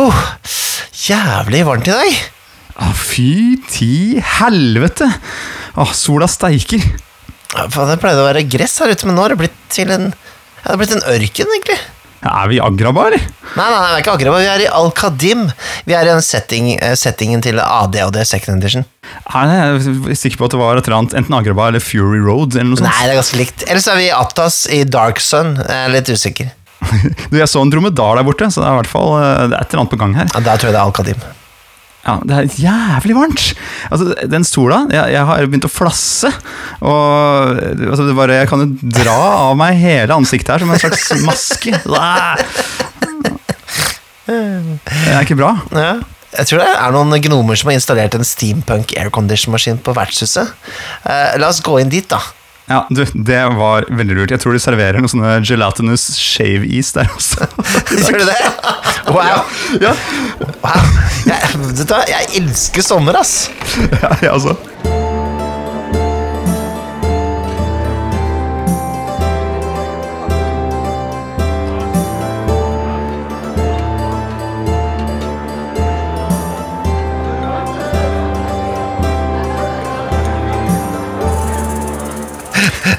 Oh, jævlig varmt i dag. Å, fy ti helvete! Ah, sola steiker. Ja, faen, Det pleide å være gress her ute, men nå har det blitt til en ja, det har blitt en ørken, egentlig. Ja, Er vi i Agraba, eller? Nei, nei, nei, vi er ikke Agraba, vi er i Al-Kadim. Vi er i den setting, eh, settingen til ADHD second edition. Nei, jeg er sikker på at det var et eller annet, enten Agraba eller Fury Road eller noe sånt. Nei, det er ganske likt. Ellers er vi i Atas i Dark Sun. Jeg er litt usikker. Du, Jeg så en dromedar der borte, så det er i hvert fall eh, det er et eller annet på gang her. Ja, Der tror jeg det er Al-Kadim. Ja, Det er jævlig varmt! Altså, Den sola Jeg, jeg har begynt å flasse. Og altså, det bare, Jeg kan jo dra av meg hele ansiktet her som en slags maske. Det er ikke bra. Ja. Jeg tror det er noen gnomer som har installert en steampunk aircondition-maskin på vertshuset. Eh, la oss gå inn dit, da. Ja, du, Det var veldig lurt. Jeg tror de serverer noen sånne gelatinous shave-is der også. Gjør du det? Wow. ja, wow. Jeg, du jeg elsker sommer, ass. ja, ja, altså.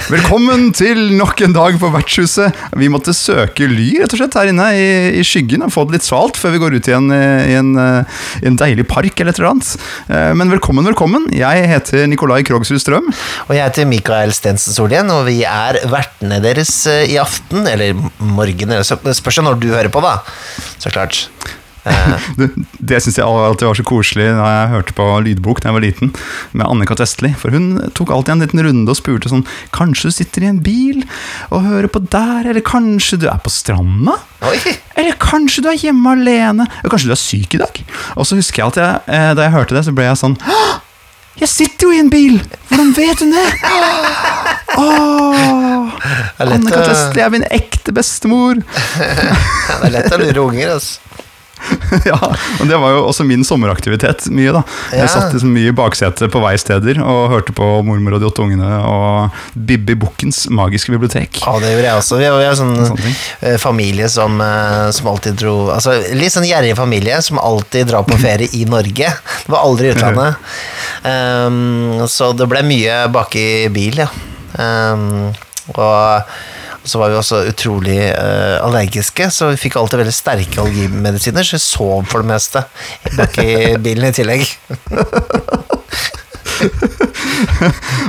Velkommen til nok en dag på vertshuset. Vi måtte søke ly rett og slett her inne i, i skyggen og få det litt svalt før vi går ut i i en, i en deilig park eller et eller annet. Eh, Men velkommen, velkommen. Jeg heter Nikolai Krogsrud Strøm. Og jeg heter Mikael Stensen Solien, og vi er vertene deres eh, i aften. Eller morgen, eller spørs når du hører på, da. Så klart. Eh, Det, det syns jeg alltid var så koselig da jeg hørte på lydbok da jeg var liten, med Annika Testli. For hun tok alltid en liten runde og spurte sånn Kanskje du sitter i en bil og hører på der, eller kanskje du er på stranda? Eller kanskje du er hjemme alene? Eller kanskje du er syk i dag? Og så husker jeg at jeg, eh, da jeg hørte det, så ble jeg sånn «Hå! Jeg sitter jo i en bil! Hvordan vet hun det? Åh, å- Testli er min ekte bestemor! det er lett å lure unger, altså. ja, og Det var jo også min sommeraktivitet. mye da Ja. Jeg satt liksom mye i baksetet på veisteder og hørte på Mormor og de åtte ungene og Bibbi Bukkens magiske bibliotek. Ja, det gjorde jeg også. Vi er, en sånn eh, familie som, eh, som alltid dro Altså litt sånn gjerrig familie som alltid drar på ferie i Norge. Det var aldri i utlandet. Um, så det ble mye bak i bil, ja. Um, og så var vi også utrolig uh, allergiske, så vi fikk alltid veldig sterke allergimedisiner, så vi sov for det meste bak i bilen i tillegg.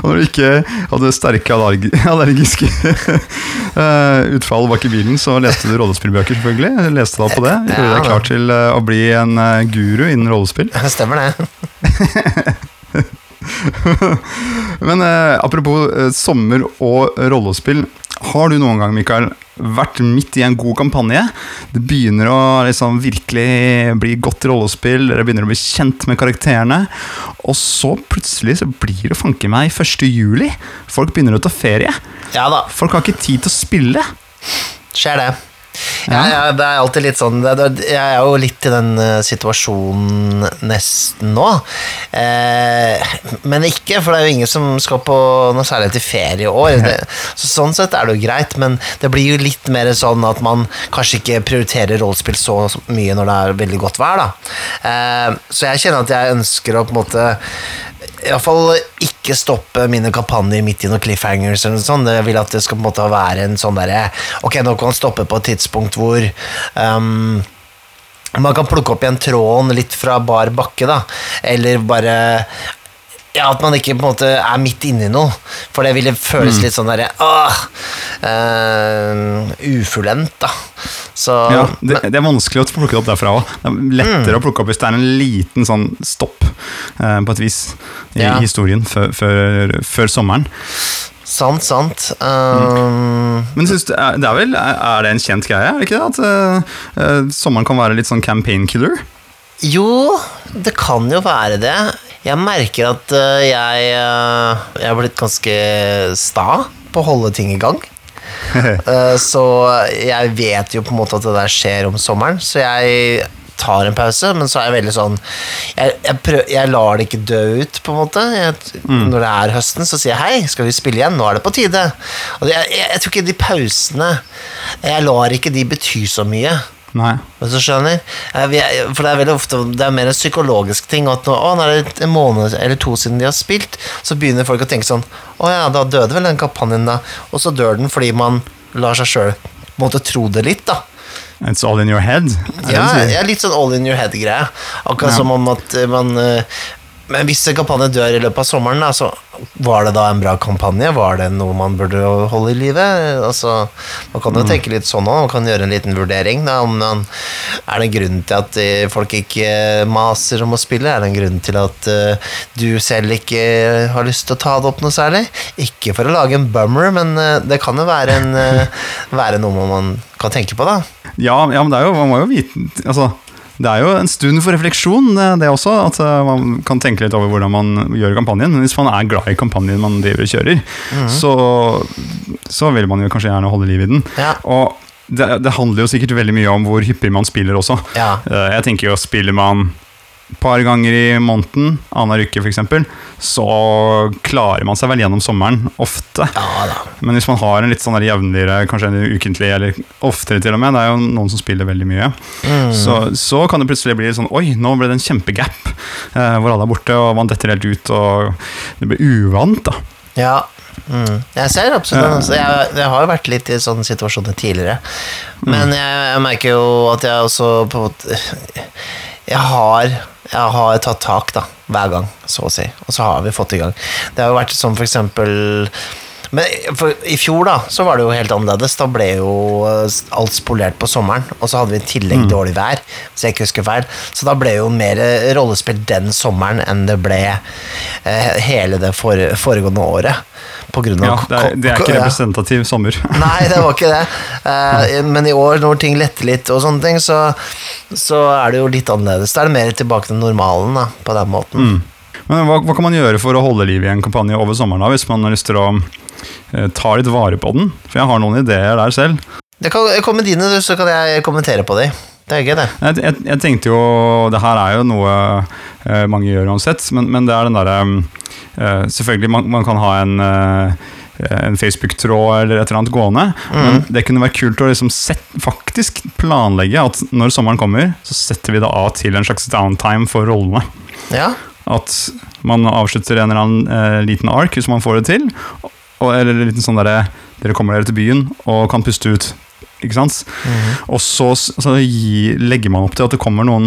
Og når du ikke hadde sterke allerg allergiske eh, utfall bak i bilen, så leste du rollespillbøker, selvfølgelig. Jeg leste da på det. Gjorde Ja, deg klar til eh, å bli en guru innen rollespill. Stemmer det. Men eh, apropos eh, sommer og rollespill. Har du noen gang Mikael, vært midt i en god kampanje? Det begynner å liksom virkelig bli godt rollespill, dere begynner å bli kjent med karakterene. Og så plutselig så blir det fanken meg 1. juli. Folk begynner å ta ferie. Ja da. Folk har ikke tid til å spille. Skjer det. Ja, ja, det er alltid litt sånn Jeg er jo litt i den eh, situasjonen nesten nå. Eh, men ikke, for det er jo ingen som skal på noe særlig til ferie i år. Det, så sånn sett er det jo greit, men det blir jo litt mer sånn at man kanskje ikke prioriterer rollespill så mye når det er veldig godt vær, da. Eh, så jeg kjenner at jeg ønsker å på en måte Iallfall ikke stoppe mine kampanjer midt i noen cliffhangers. eller noe sånt. Jeg vil at det skal på en måte være en sånn derre Ok, nå kan man stoppe på et tidspunkt hvor um, man kan plukke opp igjen tråden litt fra bar bakke, da. Eller bare ja, At man ikke på en måte er midt inni noe. For det ville føles litt sånn derre eh, ufullendt, da. Så Ja, det, det er vanskelig å plukke det opp derfra òg. Det er lettere å plukke opp hvis det er en liten sånn stopp, eh, på et vis, i Ja. historien før, før, før sommeren. Sant, sant. Um, Men synes du, er, det er vel er er det en kjent greie, er det ikke det? At uh, sommeren kan være litt sånn campaign killer? Jo, det kan jo være det. Jeg merker at uh, jeg, uh, jeg har blitt ganske sta på å holde ting i gang. Eh, så jeg vet jo på en måte at det der skjer om sommeren, så jeg tar en pause, men så er jeg veldig sånn Jeg, jeg, prøv, jeg lar det ikke dø ut, på en måte. Jeg, Når det er høsten, så sier jeg hei, skal vi spille igjen? Nå er det på tide. Og det, jeg tror ikke de pausene Jeg lar ikke de bety så mye. Nei. Hvis du skjønner? For det er veldig ofte Det er mer en psykologisk ting. At nå, å, nå er det en måned eller to siden de har spilt, så begynner folk å tenke sånn Å ja, da døde vel den kampanjen, da. Og så dør den fordi man lar seg sjøl måtte tro det litt, da. It's all in your head. Ja, ja, litt sånn all in your head-greie. Akkurat Ja. som om at man eh, Men hvis en kampanje dør i løpet av sommeren, da, så var det da en bra kampanje? Var det noe man burde holde i live? Altså, man kan jo tenke litt sånn òg, man kan gjøre en liten vurdering. Da, om man, er det en grunn til at eh, folk ikke maser om å spille? Er det en grunn til at uh, du selv ikke har lyst til å ta det opp noe særlig? Ikke for å lage en bummer, men uh, det kan jo være, en, uh, være noe man kan tenke på, da. Ja, ja, men det er jo, man må jo vite altså, Det er jo en stund for refleksjon, det, det også. At eh, man kan tenke litt over hvordan man gjør kampanjen. Hvis man er glad i kampanjen man driver og kjører, så, så vil man jo kanskje gjerne holde liv i den. Ja. Og det, det handler jo sikkert veldig mye om hvor hyppig man spiller også. Ja. Eh, Jeg tenker jo, spiller man par ganger i måneden, annenhver uke f.eks., så klarer man seg vel gjennom sommeren ofte. Ja da. Men hvis man har en litt sånn jevnligere, kanskje en ukentlig, eller oftere til og med, det er jo noen som spiller veldig mye, så, så kan det plutselig bli sånn Oi, nå ble det en kjempegap, eh, hvor alle er borte, og man detter helt ut, og det blir uvant, da. Ja. Mm. Jeg ser absolutt den. Altså, jeg, jeg har jo vært litt i sånne situasjoner tidligere. Men jeg, jeg merker jo at jeg også på en måte Jeg har, jeg har tatt tak, da. Hver gang, så å si. Og så har vi fått i gang. Det har jo vært som for eksempel men for, I fjor da, så var det jo helt annerledes. Da ble jo eh, alt spolert på sommeren. Og så hadde vi i tillegg dårlig vær, Så jeg ikke husker feil. Så da ble jo mer eh, rollespill den sommeren enn det ble eh, hele det for, foregående året. På grunn Ja, det, er, det er ikke representativ sommer. Nei, det var ikke det. Eh, men i år, når ting letter litt, og sånne ting, så, så er det jo litt annerledes. Da er det mer tilbake til normalen, da, på den måten. Men hva, hva kan man gjøre for å holde liv i en kampanje over sommeren, da, hvis man har lyst til å eh, ta litt vare på den? For jeg har noen ideer der selv. Det kan Kom med dine, så kan jeg kommentere på de. Det er gøy, det. Jeg, jeg, jeg tenkte jo Det her er jo noe eh, mange gjør uansett, men, men det er den derre eh, Selvfølgelig, man, man kan ha en eh, en Facebook-tråd eller et eller annet gående. Men det kunne vært kult å liksom set, faktisk planlegge at når sommeren kommer, så setter vi det av til en slags downtime for rollene. Ja. At man avslutter en eller annen eh, liten ark hvis man får det til. Og, eller en liten sånn derre Dere kommer dere til byen og kan puste ut. Ikke sant? Og så, så gi, legger man opp til at det kommer noen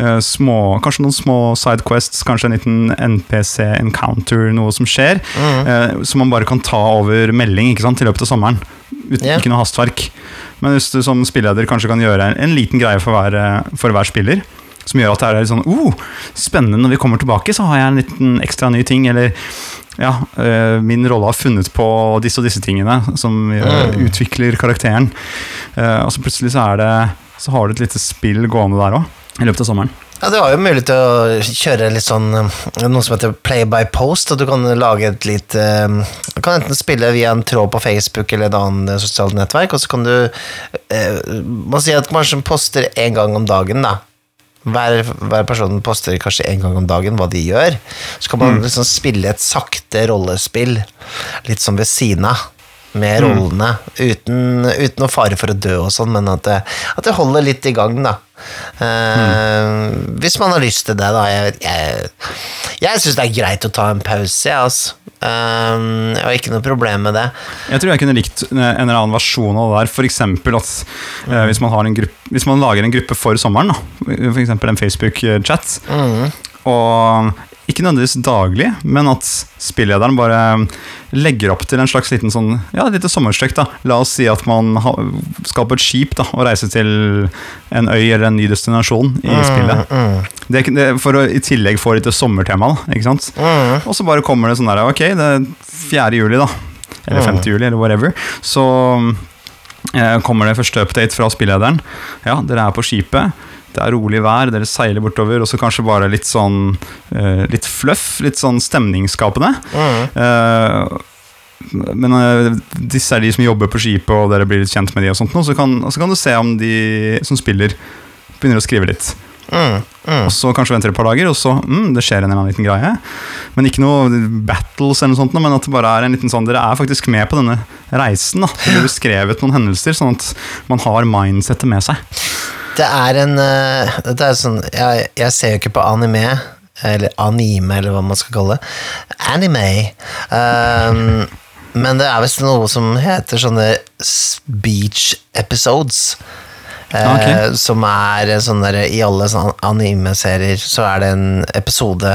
eh, små Kanskje noen små sidequests, kanskje en liten NPC-encounter, noe som skjer. eh, som man bare kan ta over melding ikke sant, i løpet av sommeren. Uten, yeah. Ikke noe hastverk. Men hvis du som spilleder kanskje kan gjøre en, en liten greie for hver, eh, for hver spiller, som gjør at det er litt sånn oh, spennende når vi kommer tilbake, så har jeg en liten ekstra ny ting, eller ja, eh, min rolle har funnet på disse og disse tingene som Mm. utvikler karakteren. Uh, og så plutselig så det Så har du et lite spill gående der òg, i løpet av sommeren. Ja, Du har jo mulighet til å kjøre litt sånn noe som heter play by post. Og du kan lage et litt Du kan enten spille via en tråd på Facebook eller et annet sosialt nettverk, og så kan du Man sier at kanskje poster én gang om dagen, da. Hver, hver person poster kanskje en gang om dagen hva de gjør. Så kan man liksom spille et sakte rollespill, litt sånn ved siden av. Med rollene, uten, uten noe fare for å dø og sånn, men at det, at det holder litt i gang, da. Eh, hvis man har lyst til det, da. Jeg, jeg, jeg syns det er greit å ta en pause, jeg, altså. Eh, jeg har ikke noe problem med det. Jeg tror jeg kunne likt en eller annen versjon av det der. F.eks. at uh, hvis, man har en gruppe, hvis man lager en gruppe for sommeren, f.eks. en Facebook-chat, og ikke nødvendigvis daglig, men at spillederen bare legger opp til en slags liten sånn, ja, lite sommerstrekk. da. La oss si at man skal på et skip da, og reise til en øy eller en ny destinasjon i spillet. Det, er det, er for å i tillegg få litt sommertema, da, ikke sant? Og så bare kommer det sånn der, ok, det er 4. juli da, eller 5. juli, eller whatever, så eh, kommer det første update fra spillederen. Ja, dere er på skipet, det er rolig vær, dere seiler bortover, og så kanskje bare litt sånn, eh, litt fluff, litt sånn stemningsskapende. Eh, men eh, disse er de som jobber på skipet, og dere blir litt kjent med de og sånt, og så kan, og så kan du se om de som spiller, begynner å skrive litt. Og så kanskje venter et par dager, og så mm, det skjer en eller annen liten greie. Men ikke noe battles eller noe sånt, men at det bare er en liten sånn Dere er faktisk med på denne reisen. da Det blir beskrevet noen hendelser, sånn at man har mindsettet med seg. Det er en eh, Det er sånn jeg, jeg ser jo ikke på anime, eller anime, eller hva man skal kalle det. Anime. Um, men det er visst noe som heter sånne speech episodes. Eh, Ok. Som er sånn der, I alle sånne anime-serier så er det en episode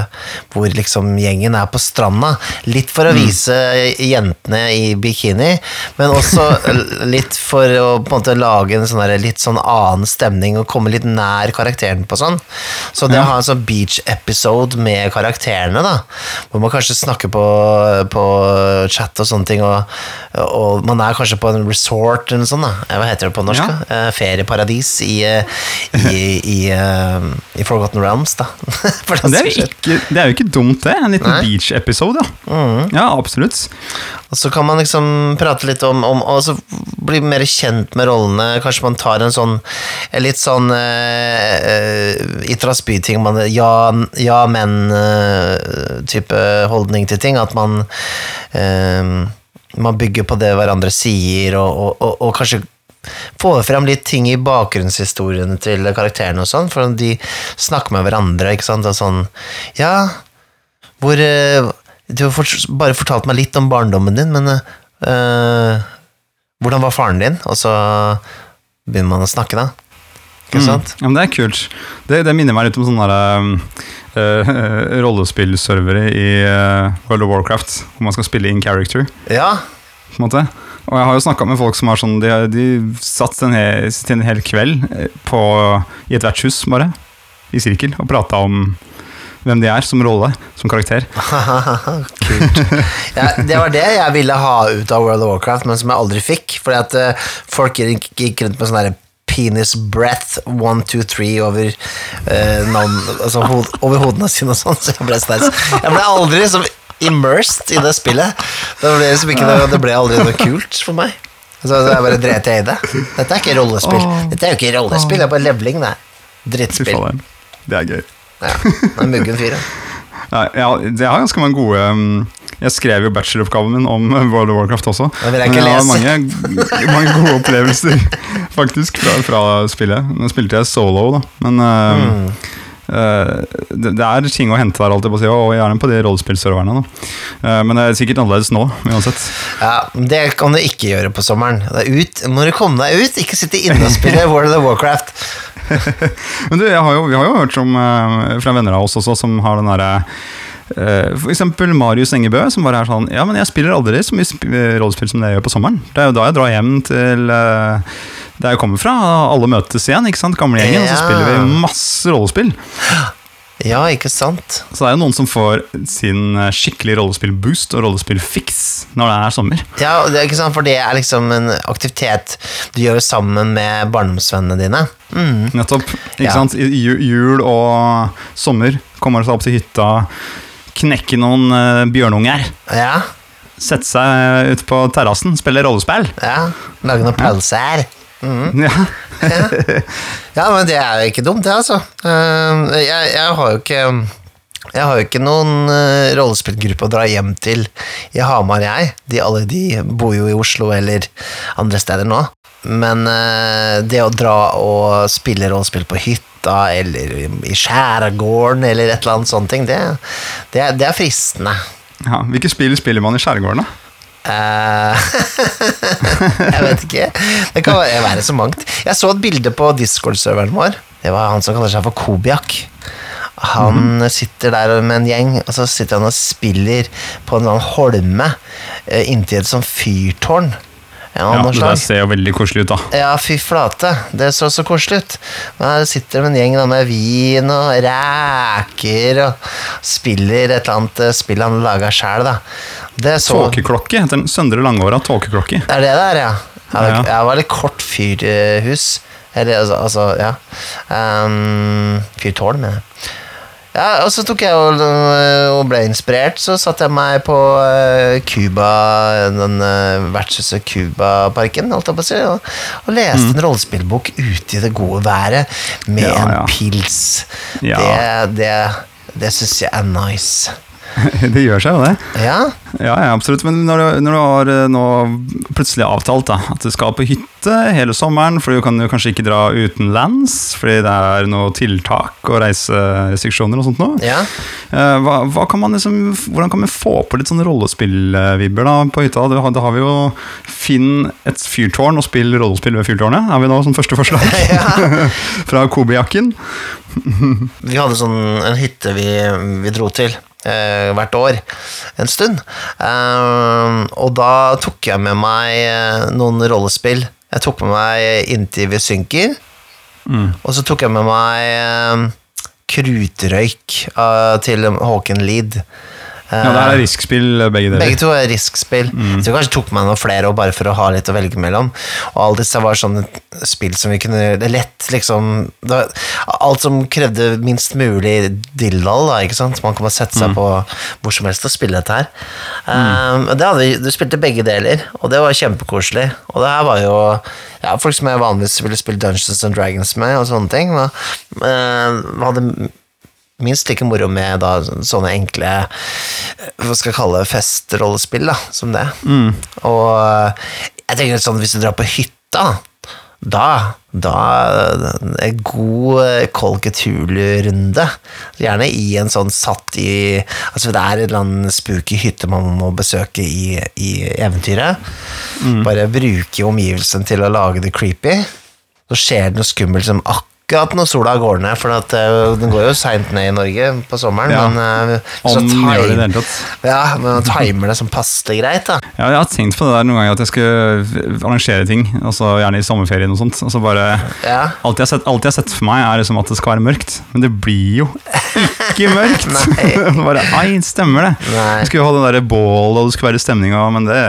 hvor liksom gjengen er på stranda. Litt for å vise jentene i bikini, men også litt for å på en måte lage en sånn der, litt sånn annen stemning og komme litt nær karakteren på sånn. Så det å ha en sånn beach-episode med karakterene, da, hvor man kanskje snakker på, på chat og sånne ting, og, og man er kanskje på en resort eller noe sånt, da. Eh, Hva heter det på norsk? Ja. da? Eh, ferieparadis i, eh, i, i, eh, i Forgotten Realms, da. For Det er, ikke, det er jo ikke dumt, det. En liten Mm. beach-episode, ja. Ja, absolutt. Og så kan man liksom prate litt om, om Og så bli mer kjent med rollene. Kanskje man tar en sånn en litt sånn uh, Itra Spy-ting. Ja, ja men-type holdning til ting. At man uh, Man bygger på det hverandre sier, og, og, og, og kanskje får frem litt ting i bakgrunnshistoriene til karakterene og sånn, for de snakker med hverandre, ikke sant, og sånn Ja, hvor eh, Du har bare fortalt meg litt om barndommen din, men eh, hvordan var faren din? Og så begynner man å snakke, da. Ikke sant? Mm. Ja, men det er kult. Det, det minner meg litt om sånne um, eh, rollespillservere i uh, World of Warcraft, hvor man skal spille in character. Ja. på en måte. Og jeg har jo snakka med folk som har sånn De, de satt en hel, en hel kveld eh, på, i et vertshus, bare, i sirkel, og prata om hvem de er som rolle, som karakter. Kult. Ja, det var det jeg ville ha ut av World of Warcraft, men som jeg aldri fikk. Fordi at uh, folk gikk, rundt med sånn derre penis breath one, two, three over, eh, navn, altså, hod, over hodene sine og sånn, så jeg ble. Jeg ble aldri liksom immersed i det spillet. Det ble, liksom ikke det ble aldri noe kult for meg. Så jeg bare dreit jeg i det. Dette er ikke rollespill. Dette er jo ikke rollespill, det er bare leveling, det. Drittspill. det er gøy. Ja, det er muggen fyr, ja. Nei, jeg har ganske mange gode um, Jeg skrev jo bacheloroppgaven min om uh, World of Warcraft også. Det vil jeg ikke Men har mange, mange gode opplevelser, faktisk, fra, fra spillet. Nå spilte jeg solo, da, men uh, Mm. Uh, det, er ting å hente der, alltid på siden og gjerne på de rollespillserverne. Uh, men det er sikkert annerledes nå, uansett. Ja, Det kan du ikke gjøre på sommeren. Det er ut, Må du komme deg ut, ikke sitte inne og spille World of Warcraft. Men du, jeg har jo, vi har jo hørt som, uh, fra venner av oss også, som har den derre for eksempel Marius Engebø, som bare er sånn Ja, men jeg spiller aldri så mye sp eh, rollespill som det jeg gjør på sommeren. Det er jo da jeg drar hjem til uh, der jeg kommer fra. Alle møtes igjen, ikke sant? Gamlegjengen. Og så spiller vi masse rollespill. Ja, ikke sant? Så det er jo noen som får sin eh, skikkelig rollespill-boost og rollespill-fix når det er sommer. Ja, det er ikke sant, For det er liksom en aktivitet du gjør sammen med barndomsvennene dine. Mm. Nettopp. Ikke Ja. sant? I jul og sommer kommer seg opp til hytta, knekke noen uh, bjørnunger. Ja, Sette seg ut på terrassen, spille rollespill. ja. Lage noen pølser. Ja. Ja, men det er jo ikke dumt, det, altså. Eh, Jeg, jeg har jo ikke jeg har jo ikke noen uh, rollespillgruppe å dra hjem til i Hamar, jeg. De, alle de bor jo i Oslo eller andre steder nå. Men uh, det å dra og spille rollespill på hytta eller i skjærgården eller et eller annet sånt det, det, det er fristende. ja. Hvilke spill spiller man i skjærgården, da? Eh, jeg vet ikke. Det kan være så mangt. Jeg så et bilde på Discord-serveren vår. Det var han som kaller seg for Kobiak. Han sitter der med en gjeng, og så sitter han og spiller på en sånn holme eh, inntil et sånt fyrtårn. Ja, Ja, det der ser jo veldig koselig ut, da. Ja, fy flate. Det så så koselig ut. Men her sitter det en gjeng da med vin og reker og spiller et eller annet eh, spill han laga sjæl, da. Det så Tåkeklokke heter den. Søndre Langåra tåkeklokke. Det er det der, ja. Ja, det var litt kort fyrhus. Eller altså, altså ja. Um, fyrtårn, mener jeg. Ja, og så tok jeg og, og ble inspirert. Så satte jeg meg på eh, Cuba, den uh, vertshuset Cuba-parken, holdt jeg på å si, og, og leste en rollespillbok ute i det gode været med Ja, en ja. pils. Ja. Det, det, det syns jeg er nice. det gjør seg jo det. Ja, Ja, ja, absolutt. Men når du, når du har eh, nå plutselig avtalt da, at du skal på hytte hele sommeren, for du kan jo kanskje ikke dra utenlands fordi det er noe tiltak og reiserestriksjoner og sånt noe. ja. Eh, Hva, hva kan man liksom, hvordan kan vi få på litt sånn rollespillvibber da på hytta? Da har, da har vi jo Finn et fyrtårn og spill rollespill ved fyrtårnet. Er vi nå som første forslag? Fra Kobe-jakken. Vi hadde sånn en hytte vi, vi dro til hvert år en stund. Eh, og da tok jeg med meg eh, noen rollespill. Jeg tok med meg Inntil vi synker, og så tok jeg med meg eh, Krutrøyk eh, til Håken Lid. Ja, det er riskspill, begge deler. Begge to er risk-spill. Mm. Så vi kanskje tok med noen flere og bare for å ha litt å velge mellom. Og alle disse var sånne spill som vi kunne Det er lett, liksom det Alt som krevde minst mulig dildal, da, ikke sant. Man kan bare sette Mm. seg på hvor som helst og spille dette her. Um, det hadde, vi- du spilte begge deler, og det var kjempekoselig. Og det her var jo ja, folk som jeg vanligvis ville spille Dungeons and Dragons med, og sånne ting. Men, uh, hadde minst like moro med da, sånne enkle hva skal jeg kalle det, festrollespill da, som det. Og eh, jeg tenker sånn, hvis du drar på hytta, da da en god eh, Cthulhu-runde. Gjerne i en sånn satt i Altså det er en eller annen spooky hytte man må besøke i, i eventyret. Bare bruke omgivelsen til å lage det creepy. Så skjer det noe skummelt som akkurat når sola går ned, for at, uh, den går jo seint ned i Norge på sommeren. Ja. Men uh, så Om time- gjør det i det hele tatt. ja, men man timer det som passer greit, da. Ja, jeg har tenkt på det der noen ganger, at jeg skulle arrangere ting, altså gjerne i sommerferien og sånt. Og så bare Ja. Alt jeg, har sett, alt jeg har sett for meg, er liksom at det skal være mørkt. Men det blir jo ikke mørkt! Nei. bare, Ai, stemmer det? Nei. Vi skulle jo ha det der bålet, og det skulle være stemninga, men det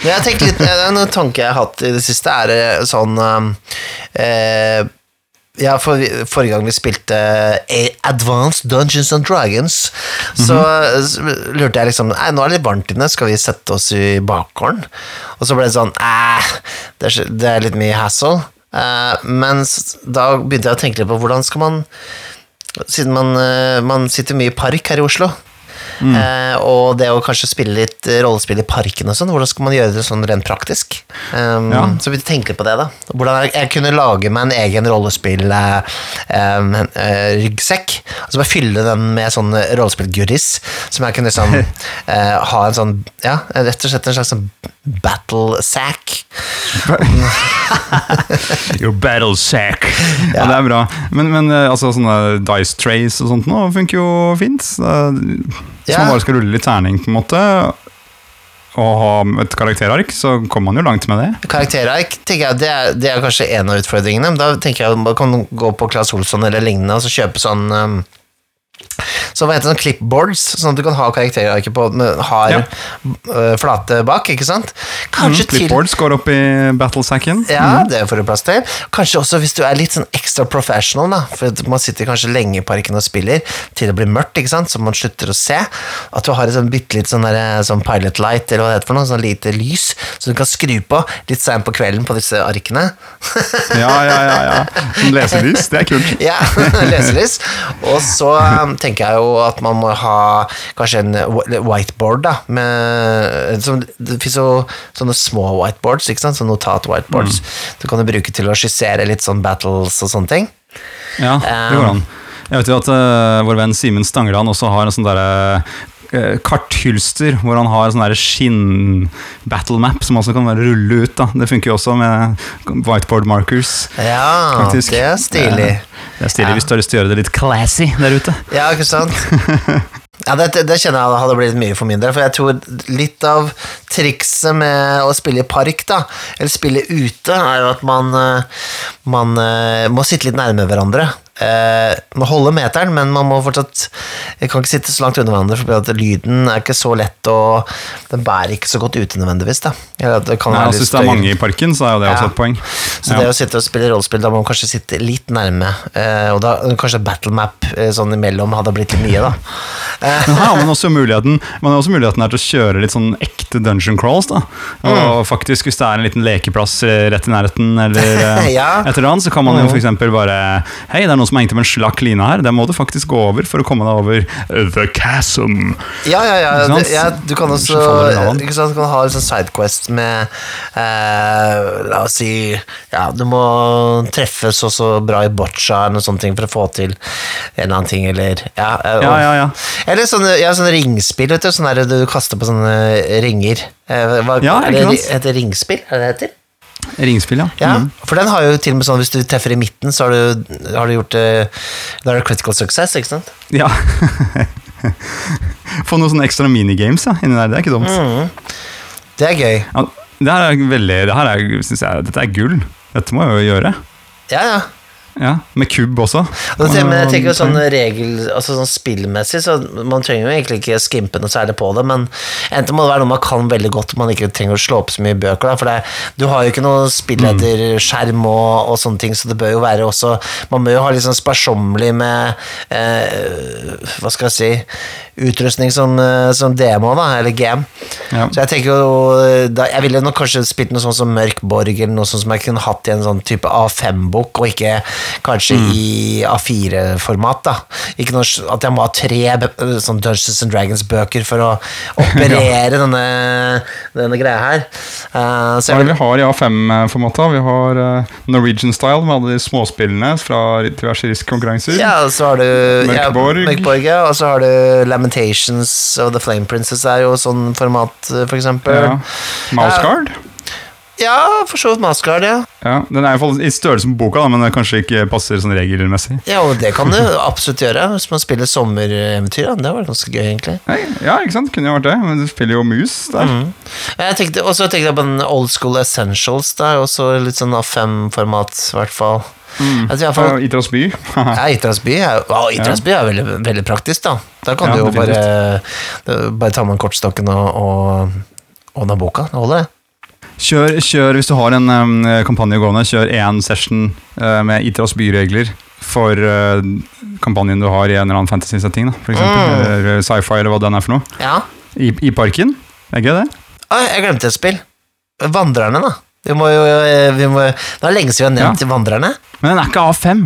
Men jeg litt, En tanke jeg har hatt i det siste, er eh, sånn um, eh, ja, for, Forrige gang vi spilte eh, Advanced Dungeons and Dragons, så, så lurte jeg liksom Nei, nå er det litt varmt inne, skal vi sette oss i bakgården? Og så ble det sånn Æh, det er, det er litt mye hassle. Eh, men da begynte jeg å tenke litt på hvordan skal man Siden man, eh, man sitter mye i park her i Oslo, Eh, og det å kanskje spille litt eh, rollespill i parken og sånn, hvordan skal man gjøre det sånn rent praktisk? Um, Ja. Så vi tenker på det, da. Hvordan jeg, jeg kunne lage meg en egen rollespill-ryggsekk. og så bare fylle den med sånn rollespillgoodies, som jeg kunne liksom eh, ha en sånn Ja, rett og slett en slags sånn battle sack. Your battle sack. Ja, det er bra. Men, men eh, altså, sånne dice trays og sånt nå funker jo fint. Så Ja. man bare skal rulle litt terning, på en måte, og ha et karakterark, så kommer man jo langt med det. Karakterark tenker jeg, det er, det er kanskje en av utfordringene. Da tenker jeg man kan gå på Claes Olsson eller lignende og så kjøpe sånn um, så hva heter det, sånn clipboards, sånn at du kan ha karakterarket på med har Ja. øh, flate bak, ikke sant? Kanskje Mm, Clipboards går opp i battlesacken. Ja, det får du plass til. Kanskje også hvis du er litt sånn ekstra professional, da. For man sitter kanskje lenge i parken og spiller til det blir mørkt, ikke sant, så man slutter å se. At du har et sånn bitte litt sånn, der, sånn pilot light, eller hva det heter for noe, sånn lite lys, så du kan skru på litt seint på kvelden på disse arkene. Ja, ja, ja. ja. Leselys, det er kult. Ja, leselys. Og så um, tenker jeg jo at man må ha kanskje en whiteboard, da. Med, som, det finnes jo sånne små whiteboards, ikke sant? sånn notat-whiteboards. Du kan jo bruke til å skissere litt sånn battles og sånne ting. Ja, det går an. Jeg vet jo at uh, vår venn Simen Stangeland også har en sånn derre eh, karthylster hvor han har sånn skinn-battle map som også kan være rulle ut. da. Det funker jo også med whiteboard markers. Ja, Faktisk. det er stilig. Det er stilig Ja. hvis du har lyst til å gjøre det litt classy der ute. Ja, ikke sant? Ja, det, det kjenner jeg hadde blitt mye for min del, for jeg tror litt av trikset med å spille i park, da, eller spille ute, er jo at man, eh, man eh, må sitte litt nærme hverandre. Eh, Man holder meteren, men man må fortsatt Jeg kan ikke sitte så langt unna hverandre, for at lyden er ikke så lett, og den bærer ikke så godt ute nødvendigvis. Da. Eller det kan Nei, altså, hvis det er mange i parken, så er jo det også et poeng. Så det å sitte og spille rollespill, da må man kanskje sitte litt nærme. Eh, og da kanskje battle map eh, sånn imellom hadde blitt litt mye, da. Eh, Men her har man også muligheten Man har også muligheten her til å kjøre litt sånn ekte dungeon crawls. da Mm. Og faktisk Hvis det er en liten lekeplass eh, rett i nærheten, eller eh, Ja. Mm. et eller annet, så kan man jo for eksempel bare Hei, det er noen som er hengt med en slakk line her. Der må du faktisk gå over for å komme deg over The Chasm. ja, ja, ja, Du, ja. Du kan også ikke sant, du kan ha en sånn sidequest med eh, La oss si Ja, du må treffe så så bra i boccia eller noen sånne ting for å få til en eller annen ting, eller Ja, og, Ja, ja, ja. Eller sånne, ja, sånne ringspill, vet du. Sånn der du kaster på sånne ringer. Eh, hva, Ja, er det, sant? heter det ringspill? Er det det heter? Ringspill, ja. Ja, Mm. for den har jo til og med sånn hvis du treffer i midten, så har du, har du gjort Da er det critical success, ikke sant? ja. Få noen sånne ekstra minigames da, inni der. Det er ikke dumt. Mm. Det er gøy. Ja, det her er veldig det her er, synes jeg, Dette er gull. Dette må jeg jo gjøre. Ja, ja. Ja, Med kubb også. Men jeg tenker sånn regel Altså sånn spillmessig, så man trenger jo egentlig ikke skimpe noe særlig på det, men enten må det være noe man kan veldig godt, man ikke trenger å slå opp så mye bøker, da, for det, du har jo ikke noe spill etter skjerm og, og sånne ting, så det bør jo være også Man bør jo ha litt sånn sparsommelig med eh, Hva skal jeg si Utrustning som, eh, som demo, da, eller game. Ja. Så jeg tenker jo da, Jeg ville nok kanskje spilt noe sånt som Mørk Borg, eller noe sånt som jeg kunne hatt i en sånn type A5-bok, og ikke kanskje i A4-format, da. Ikke noe, at jeg må ha tre sånn Dungeons and Dragons-bøker for å operere denne, denne greia her. Uh, så jeg ja, vi har i A5-formatet? Vi har uh, Norwegian Style med alle de småspillene fra diverse risk-konkurranser. ja, så har du Mørkborg. ja, Mørkborg ja, og så har du Lamentations og The Flame Princess er jo sånn format, eh, for eksempel. Ja. Mouseguard? Ja, for så vidt Mascard, ja. Ja, Den er i fall i størrelse på boka, da, men det kanskje ikke passer sånn regelmessig. Ja, og det kan du absolutt gjøre hvis man spiller sommereventyr. da. Det var ganske gøy, egentlig. Nei, ja, ikke sant? Kunne jo vært det, men du spiller jo mus der. Mm. Jeg tenkte, og så tenkte jeg på den Old School Essentials. der, er også litt sånn A5-format, i hvert fall. Jeg i hvert fall Og Itras by. ja, Itras by er, ja, Itras by er veldig, veldig praktisk, da. Da kan Ja, du jo bare, bare ta med kortstokken og, og, og den boka. Det holder, det. Kjør, kjør, hvis du har en um, kampanje gående, kjør én session uh, med Itras byregler for uh, kampanjen du har i en eller annen fantasy-setting, for eksempel. Mm. Eller sci-fi, eller hva den er for noe. Ja. I, I parken. Er gøy, det. Oi, jeg glemte et spill. Vandrerne, da. Vi må jo, vi må, det er lenge siden vi har nevnt Vandrerne. Men den er ikke A5.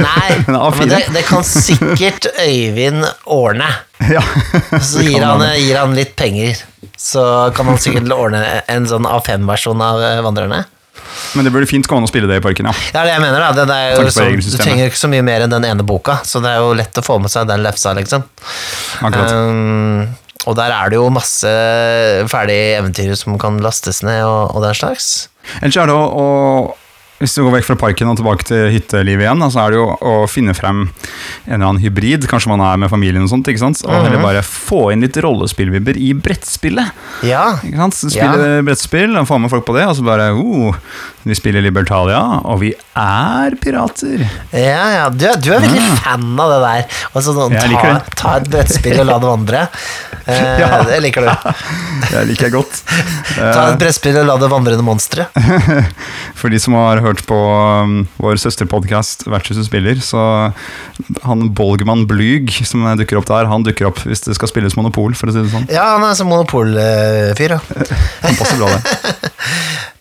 Nei, Den A4. men det, det kan sikkert Øyvind ordne. ja. Så gir han, han. gir han litt penger. Så kan han sikkert ordne en sånn A5-versjon av eh, Vandrerne. Men det burde fint gå an å spille det i parken, ja. Det er det jeg mener. da det, det jo så, Du trenger ikke så mye mer enn den ene boka, så det er jo lett å få med seg den lefsa, liksom. Um, og der er det jo masse ferdige eventyr som kan lastes ned, og, og den slags. Ellers er det å, å Hvis du går vekk fra parken og tilbake til hyttelivet igjen, så er det jo å finne frem en eller annen hybrid. Kanskje man er med familien og sånt. ikke sant? Og Mhm. heller bare få inn litt rollespillvibber i brettspillet. Ja, Ikke sant? Spille Spille brettspill og få med folk på det, og så bare oh, Vi spiller Libertalia, og vi er pirater. ja, ja. Du, er- du er veldig fan av det der. Altså, sånn, ta, ta et brettspill og la det vandre. Eh, Ja. Det liker du. Det liker jeg godt. Ta et brettspill og la det vandrende monstre. For de som har hørt på um, vår søsterpodkast Vertshuset spiller, så han Bolgman Blyg som dukker opp der, han dukker opp hvis det skal spilles Monopol, for å si det sånn. Ja, han er sånn monopolfyr, ja. Han passer bra, det.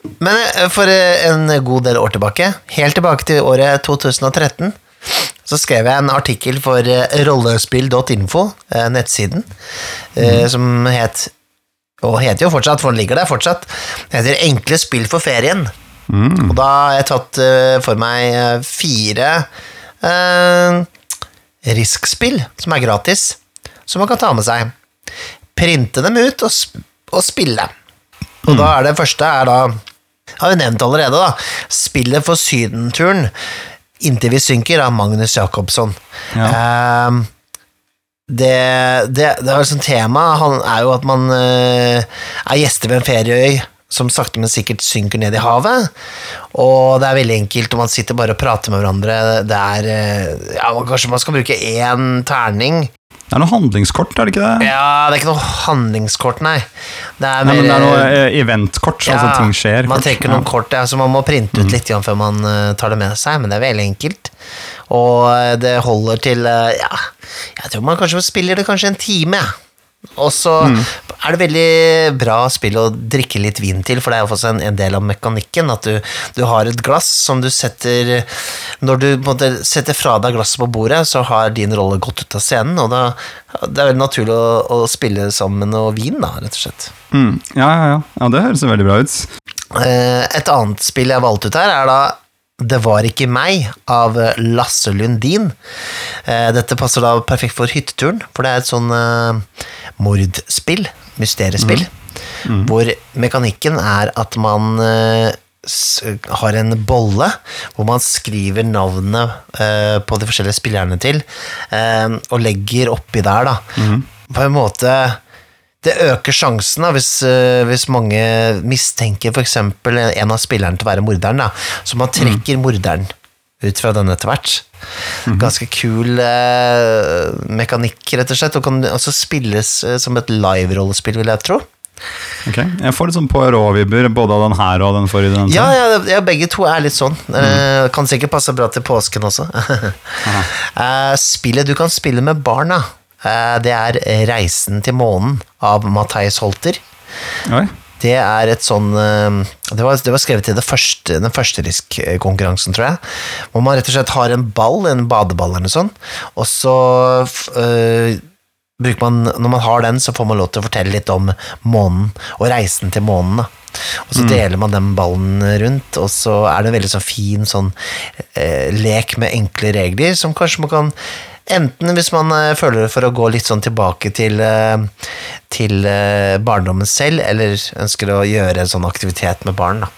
Men eh, for eh, en god del år tilbake, helt tilbake til året 2013, så skrev jeg en artikkel for eh, rollespill.info, nettsiden, mm. som het og heter jo fortsatt, for den ligger der fortsatt. Heter Enkle spill for ferien. Og da har jeg tatt for meg fire eh, Risk-spill som er gratis, som man kan ta med seg. Printe dem ut og, sp og spille. Og da er det første er da Har vi nevnt allerede, da. Spillet for sydenturen Inntil vi synker av Magnus Jacobsson. Ehm, det, det, det er sånn tema han er jo at man uh, er gjester ved en ferieøy som sakte, men sikkert synker ned i havet. Og det er veldig enkelt, og man sitter bare og prater med hverandre. Det er uh, Ja, kanskje man skal bruke én terning. Det er noe handlingskort, er det ikke det? Ja, det er ikke noe handlingskort, nei. Det er Nei, mer men det er noe eventkort, eventkort, altså ting skjer. Man kort. trekker noen Ja. kort, ja, så man må printe ut litt mm. før man eh, tar det med seg, men det er veldig enkelt. Og eh, det holder til eh, Ja, jeg tror man kanskje spiller det kanskje en time, ja. Og så Mm. er det veldig bra spill å drikke litt vin til, for det er jo også en, en del av mekanikken. At du, du har et glass som du setter Når du måte setter fra deg glasset på bordet, så har din rolle gått ut av scenen, og da det er veldig naturlig å, å spille sammen noe vin, da, rett og slett. Mm. Ja, ja, ja. ja, det høres veldig bra ut. Eh, Et annet spill jeg valgte ut her, er da Det var ikke meg, av Lasse Lundin. Eh, Dette passer da perfekt for hytteturen, for det er et sånn eh, mordspill, mysteriespill, hvor mekanikken er at man eh, har en bolle hvor man skriver navnet uh, på de forskjellige spillerne til, uh, og legger oppi der, da. På en måte det øker sjansen da, hvis, eh, hvis mange mistenker f.eks. en av spillerne til å være morderen. Da. Så man trekker morderen ut fra den etter hvert. Ganske kul eh, mekanikk, rett og slett, og kan også spilles eh, som et live-rollespill, vil jeg tro. Ok, Jeg får litt sånn Poirot-vibber både av den her og den forrige. Den Ja, ja, ja, begge to er litt sånn. Eh, kan sikkert passe bra til påsken også. Eh, spillet du kan spille med barna, eh, det er Reisen til månen av Matheis Holter. Oi. Det er et sånn eh, Det var, det var skrevet til det første, den første risk-konkurransen, tror jeg. Hvor man rett og slett har en ball, en badeball eller noe sånt, og så øh, bruker man Når man har den, så får man lov til å fortelle litt om månen, og reisen til månen. da. Og så deler man den ballen rundt, og så er det en veldig sånn fin sånn eh, lek med enkle regler, som kanskje man kan Enten hvis man eh, føler for å gå litt sånn tilbake til, eh, til eh, barndommen selv, eller ønsker å gjøre en sånn aktivitet med barn. Da.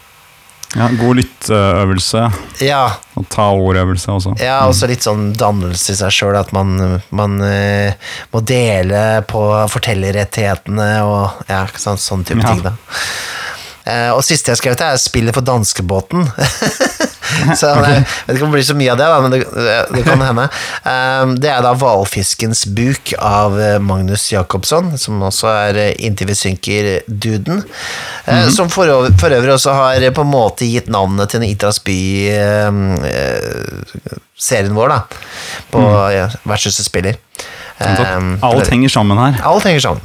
Ja, god lytteøvelse Ja, og ta ordøvelse også. ja, også litt sånn dannelse i seg sjøl, at man, man uh, må dele på fortellerrettighetene og ja, sånn, sånn type Ja. ting. da. Eh, og siste jeg skrev til, er spillet for danskebåten. så jeg vet ikke om det blir så mye av det, da, men det, det kan hende. Um, det er da Hvalfiskens buk av eh, Magnus Jacobsson, som også er Inntil vi synker-duden. Eh, Som for, for øvrig også har på en måte gitt navnet til Itras by-serien vår, da. På ja, Vertshuset spiller. Um, Alt henger sammen her. Alt henger sammen.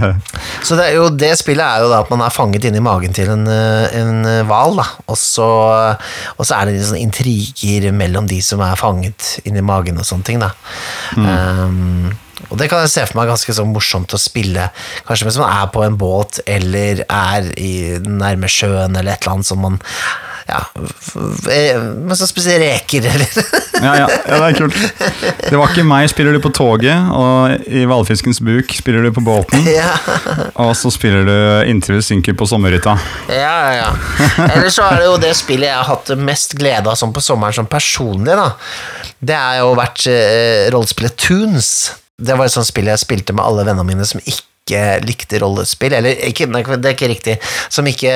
Så det, jo, det spillet er jo da at man er fanget inni magen til en eh, en hval, da. Og så, og så er det sånne intriger mellom de som er fanget inni magen og sånne ting, da. Um, og det kan jeg se for meg ganske sånn morsomt å spille, kanskje hvis man er på en båt eller er i nærme sjøen eller et eller annet som man ja, f- men så spiser reker, eller Ja, ja, ja, det er kult. Det var ikke meg spiller du på toget, og i Hvalfiskens buk spiller du på båten, ja. og så spiller du Inntil du synker på sommerhytta. Ja, ja, ja. Ellers så er det jo det spillet jeg har hatt mest glede av sånn på sommeren som personlig, da. Det har jo vært eh, rollespillet Toons. Det var et sånt spill jeg spilte med alle vennene mine som ikke likte rollespill, eller ikke, nei, det er ikke riktig, som ikke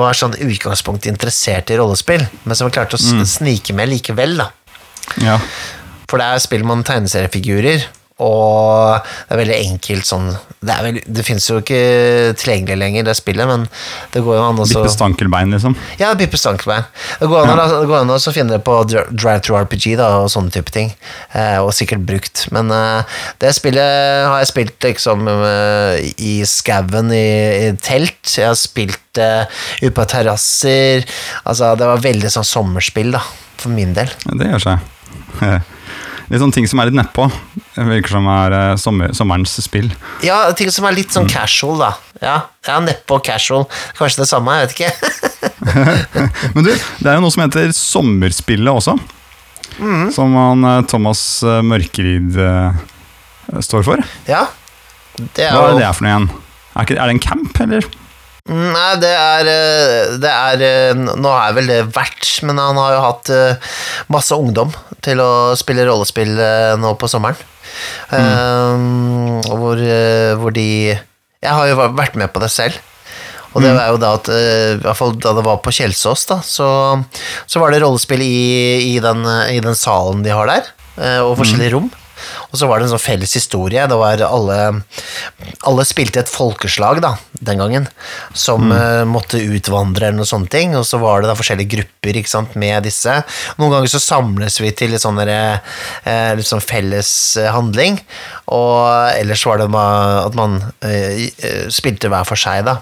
var sånn utgangspunkt interessert i rollespill, men som klarte å mm. snike med likevel, da. Ja. For det er spill man tegneseriefigurer, og det er veldig enkelt sånn Det, er veldig, det fins jo ikke tilgjengelig lenger, det spillet, men det går jo an å Bippe stankelbein, liksom. Ja, Bippe Stankelbein. Det går an, å- det går an å finne det på Drive Through RPG da, og sånne type ting, eh, og sikkert brukt. Men eh, det spillet har jeg spilt liksom eh, i skauen i, i telt. Jeg har spilt uh, ute på terrasser. Altså, det var veldig sånn sommerspill, da, for min del. Det gjør seg. Litt sånne ting som er litt nedpå. Det virker som er eh, sommer, sommerens spill. Ja, ting som er litt sånn casual, da. Ja, ja nedpå casual. Kanskje det samme, jeg vet ikke. Men du, det er jo noe som heter Sommerspillet også. Som han eh, Thomas eh, Mørkerid eh, står for. ja. Det er Hva er jo det for noe igjen? Er, ikke, er det en camp, eller? Nei, det er, eh, det er eh, Nå er vel det verdt, men han har jo hatt eh, masse ungdom til å spille rollespill nå på sommeren. Mm. og hvor, hvor de Jeg har jo vært med på det selv. Og det var jo da at i hvert fall da det var på Kjelsås, da, så, så var det rollespill i, i, den, i den salen de har der, og forskjellige rom. Og så var det en sånn felles historie. Det var alle, alle spilte et folkeslag da, den gangen, som eh, måtte utvandre eller noe sånne ting. Og så var det da forskjellige grupper ikke sant, med disse. Noen ganger så samles vi til litt sånn litt sånn felles handling. Og ellers var det at man eh, spilte hver for seg, da.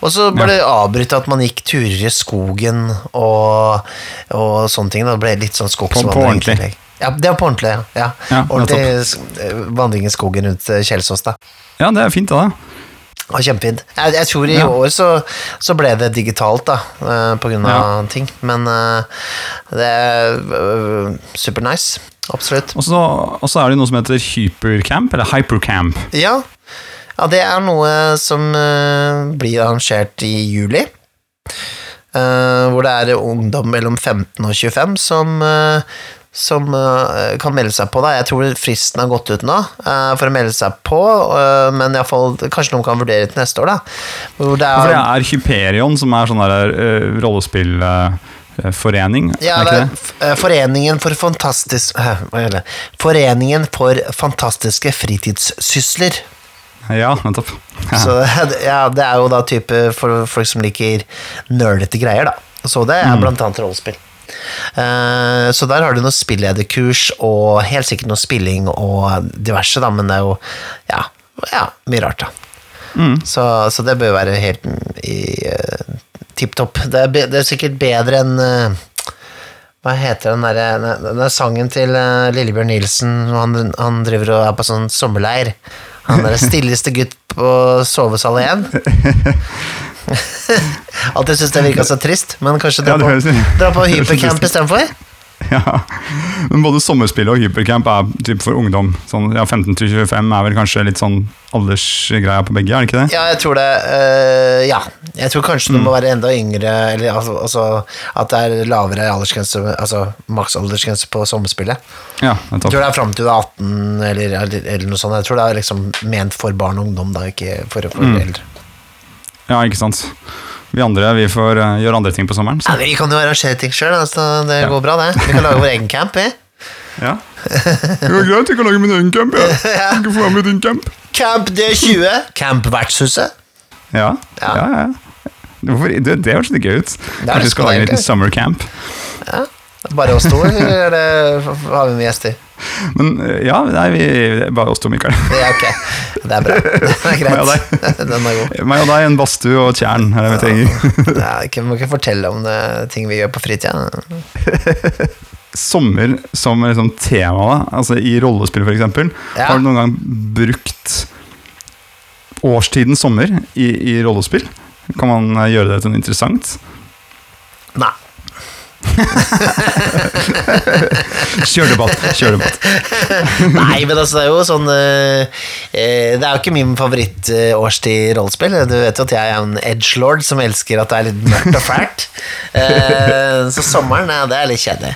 Og så ble det avbrutt at man gikk turer i skogen og, og sånne ting. Da. Det ble litt sånn skogsvandring. På, ordentlig. Ja, det var på ordentlig, ja. ja. Ja, ordentlig eh, vandring i skogen rundt eh, Kjelsås, da. Ja, det er fint, da. Det kjempefint. Jeg, jeg tror i Ja. år så, så ble det digitalt, da, eh, på grunn av Ja. ting. Men det er uh, super nice. Absolutt. Og så er det noe som heter hypercamp, eller hypercamp. Ja. ja, det er noe som blir arrangert i juli. Uh, hvor det er ungdom mellom 15 og 25 som, eh, som uh, kan melde seg på. Da. Jeg tror fristen har gått ut nå uh, for å melde seg på, uh, men i fall, kanskje noen kan vurdere til neste år. Da. Hvor det For det er, er Hyperion, som er sånn der uh, rollespillforening. ja, er det er Foreningen for fantastisk Hva heter det? Foreningen for fantastiske fritidssysler. Ja, nettopp. Så ja, det er jo da type for folk som liker nerdete greier, da. Så det er blant annet rollespill. Eh, så der har du noe spillederkurs og helt sikkert noe spilling og diverse, da, men det er jo ja, ja mye rart, da. Så, så det bør være helt i uh, tipp topp. Det, det er sikkert bedre enn uh, hva heter den derre den, der sangen til uh, Lillebjørn Nilsen han, han driver og er på sånn sommerleir? Han er den stilleste gutt på sovesal igjen. Alltid syntes det virka så trist, men kanskje dra Ja, på, dra på hypercamp istedenfor? Ja. Men både sommerspill og hypercamp er typ for ungdom. Sånn, ja, 15-25 er vel kanskje litt sånn aldersgreia på begge, er det ikke det? Ja, jeg tror det. øh, ja. Jeg tror kanskje Mm. du må være enda yngre, eller altså, altså at det er lavere aldersgrense, altså maksaldersgrense på sommerspillet. Ja, Jeg tror det er fram til du er 18, eller, eller, eller noe sånt. Jeg tror det er liksom ment for barn og ungdom, da, ikke for, for Mm. eldre. Ja, ikke sant. Vi andre vi får eh, gjøre andre ting på sommeren. Ja, vi kan jo arrangere ting sjøl, altså, det Ja. går bra, det. Vi kan lage vår egen camp, vi. Ja. går greit, jeg kan lage min egen camp. Ja. Jeg kan få være med i din camp. Camp D20. Camp Vertshuset. Ja, Ja. ja, ja. Det, det høres litt gøy ut. det Kanskje vi skal lage en liten summer camp. Ja. Bare oss to, eller er har vi med gjester? Men eh, ja, nei, vi, bare oss to, Mikael. Ja, ok. Det er bra. Det er greit. Den er god. Meg og deg, en badstue og tjern. Er vi. Ja, ikke, må ikke fortelle om det, ting vi gjør på fritida. Sommer som liksom tema, da. Altså i rollespill, eksempel. Ja. Har du noen gang brukt årstiden sommer i, i rollespill? Kan man eh, gjøre det til noe interessant? Nei. Kjør debatt. Kjør debatt. Nei, men altså, det er jo sånn eh, eh, Det er jo ikke min favorittårstid rollespill. Du vet jo at jeg er en edgelord som elsker at det er litt mørkt og fælt. Eh, så sommeren, ja, det er litt kjedelig.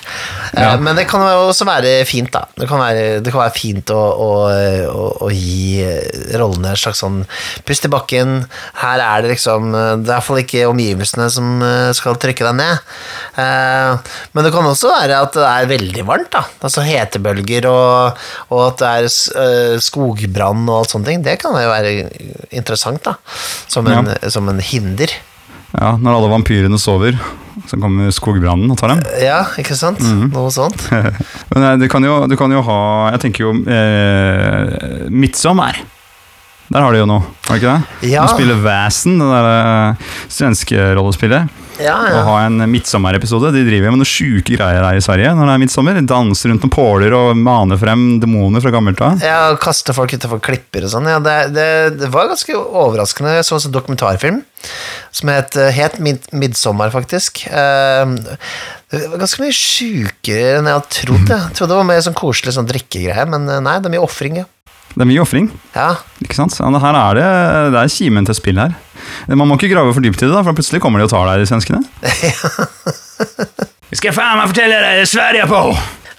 Men det kan jo også være fint, da. Det kan være, det kan være fint å, å, å, gi rollene en slags sånn pust i bakken. Her er det liksom Det er iallfall ikke omgivelsene som skal trykke deg ned. Eh, Men det kan også være at det er veldig varmt, da. Altså hetebølger og, og at det er eh, skogbrann og alt sånne ting. Det kan jo være interessant, da. Som en, som en hinder. Ja, Når alle vampyrene sover, så kommer skogbrannen og tar dem. Ja, ikke sant? Noe sånt. Men eh, du kan, jo, du kan jo ha Jeg tenker jo eh, Midtsommer. Der har de jo noe, har de ikke det? Ja. De spiller Vasen, det der eh, svenske rollespillet. Ja, ja. Og ha en midtsommerepisode. De driver med noen sjuke greier her i Sverige når det er midtsommer. Danser rundt noen påler og maner frem demoner fra gammelt av. Ja, og kaster folk utenfor klipper og sånn. Ja, det, det, det var ganske overraskende. Jeg så en dokumentarfilm som het, het Mid Midtsommer, faktisk. Eh, Det var ganske mye sjukere enn jeg hadde trodd. Jeg Jeg trodde det var mer sånn koselig sånn drikkegreie, men eh, nei, det er mye ofring, ja. Det er mye ofring. ja. Ikke sant? Ja, det her er det, det er kimen til spill her. Man må ikke grave for dypt i det, da, for plutselig kommer de og tar deg, de svenskene. Vi skal faen meg fortelle deg det Sverige på!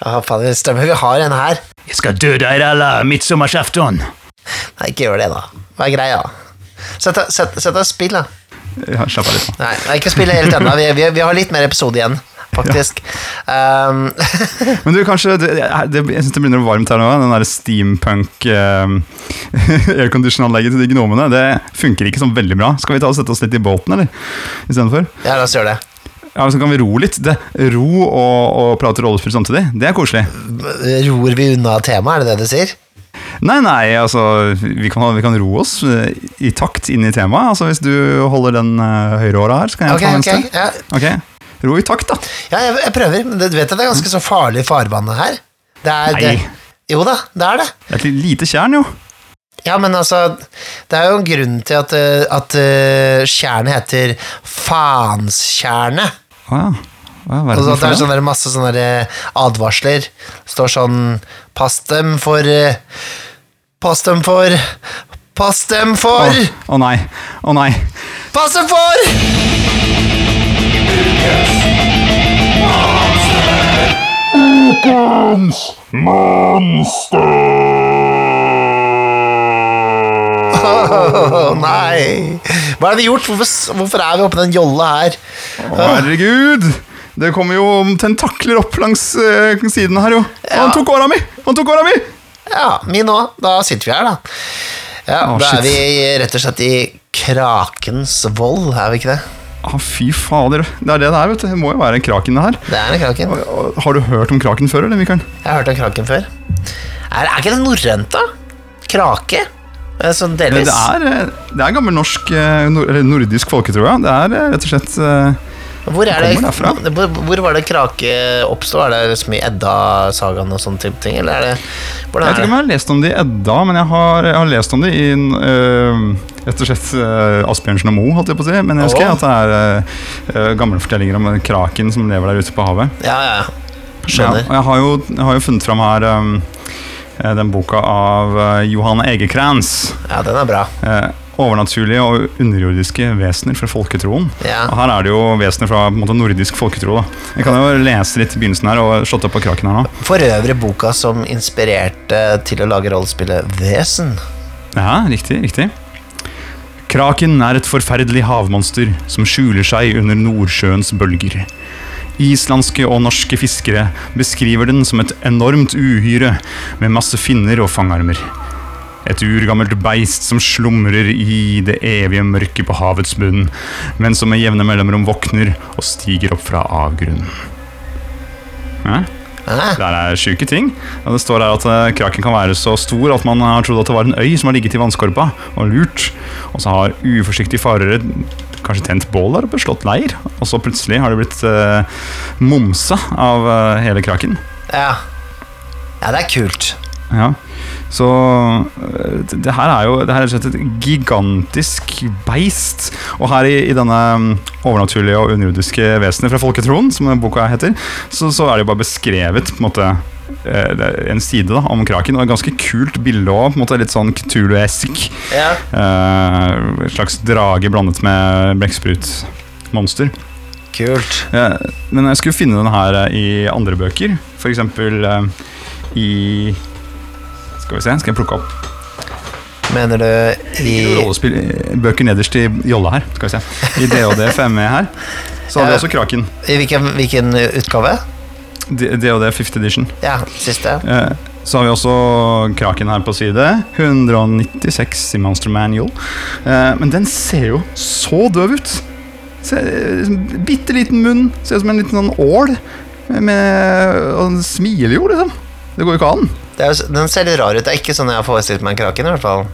Ja, faen, det stemmer. Vi har en her. Jeg skal dø deg alle midtsommersafton. Nei, ikke gjør det, da. Hva er greia? Sett deg og spill, da. Ja, Slapp av litt. Nei, ikke spille helt ennå. Vi, vi, vi har litt mer episode igjen, faktisk. Um, Men du, kanskje det, det, Jeg syns det begynner å varmt her nå. Den der steampunk eh, aircondition-anlegget til de gnomene Det funker ikke sånn veldig bra. Skal vi ta og sette oss litt i båten, eller? Istedenfor? ja, la oss gjøre det. Ja, så kan vi ro litt. Det, ro og, og prate rollespill samtidig. Det er koselig. Ror vi unna temaet, er det det du sier? Nei, nei, altså Vi kan, vi kan ro oss eh, i takt inn i temaet. Altså Hvis du holder den uh, høyre åra her, så kan jeg okay, ta venstre. Ja, Ok, Ro i takt, da. ja jeg, jeg prøver, men du vet at det er ganske så farlig farvann her? Det er, det, Nei. jo da, det er det. Det er et lite tjern, jo. Ja, men altså, det er jo en grunn til at, eh, at uh, tjernet heter Fanstjernet. Å ja. Hva er verden Altså, det er det? sånne der masse sånne eh, advarsler. Det står sånn Pass dem for eh, Pass dem for Pass dem Å for å nei. Å nei. Pass dem for! Å nei! Hva har vi gjort? Hvorfor, hvorfor er vi oppi den jolla her? Å, herregud! Det kommer jo tentakler opp langs uh, siden her, jo. Å, Han tok åra mi! Han tok åra mi! Ja, min òg. Da sitter vi her, da. Ja, oh, Da er vi rett og slett i Krakens vold, er vi ikke det? Å, fy fader. Det er det det er, vet du. Det må jo være en kraken, det her. Det er en kraken. Og- og- Har du hørt om kraken før, eller, Mikael? Jeg har hørt om kraken før. Er, er ikke det norrønt, da? Krake? Eh, Sånn delvis. det, er, eh, det er gammel norsk, eh, nor eller nordisk folketro, ja. Det er eh, rett og slett eh, Hvor, er det, det hvor, hvor var det krake oppsto? Er det liksom i Edda-sagaen og sånne type ting? Eller er det Jeg vet ikke om jeg har lest om det i Edda, men jeg har, jeg har lest om det i øh, rett og slett øh, Asbjørnsen og Moe, holdt jeg på å si. Men jeg husker oh. at det er øh, gamle fortellinger om kraken som lever der ute på havet. Ja, ja, skjønner Ja, og jeg har jo, jeg har jo funnet fram her den boka av Johan Egekrans. Ja, den er bra. Overnaturlige og underjordiske vesener fra folketroen. Ja. Og her er det jo vesener fra måte, nordisk folketro. Da. Jeg kan jo lese litt i begynnelsen her og slått opp på kraken her nå. For øvrig boka som inspirerte til å lage rollespillet Vesen. Ja, riktig, riktig. Kraken er et forferdelig havmonster som skjuler seg under Nordsjøens bølger. Islandske og norske fiskere beskriver den som et enormt uhyre med masse finner og fangarmer. Et urgammelt beist som slumrer i det evige mørket på havets bunn, men som med jevne mellomrom våkner og stiger opp fra avgrunnen. Hæ? Det er sjuke ting. Det står her at eh, kraken kan være så stor at man har trodd at det var en øy som har ligget i vannskorpa og lurt. Og så har uforsiktige farere kanskje tent bål der oppe, slått leir. Og så plutselig har det blitt uh, momsa av uh, hele kraken. Ja. ja, det er kult. Ja. Så øh, det her er jo det her er et gigantisk beist. Og her i, i denne mm, overnaturlige og underjordiske vesenet fra folketroen, som boka heter, så, så er det jo bare beskrevet på en måte er en side da, om kraken, og et ganske kult bilde òg. Litt sånn Cthulhu-esk. Ja. Uh, et slags drage blandet med blekksprutmonster. Kult. Ja, men jeg skulle finne den her eh, i andre bøker. Eksempel eh, i Skal vi se, skal jeg plukke opp Mener du i rollespill eh, bøker nederst i jolla her. Skal vi se. I DOD 5E her. Så har vi også Kraken. I hvilken, hvilken utgave? DOD 5th edition. Ja, siste. Eh, Så har vi også Kraken her på side. 196 i Monster Manual. Eh, Men den ser jo så døv ut. Bitte liten munn. Ser ut som en liten sånn ål. Med, og den smiler jo, liksom. Det går jo ikke an. Det er, jo den ser litt rar ut. Det er ikke sånn jeg har forestilt meg en kraken. i hvert fall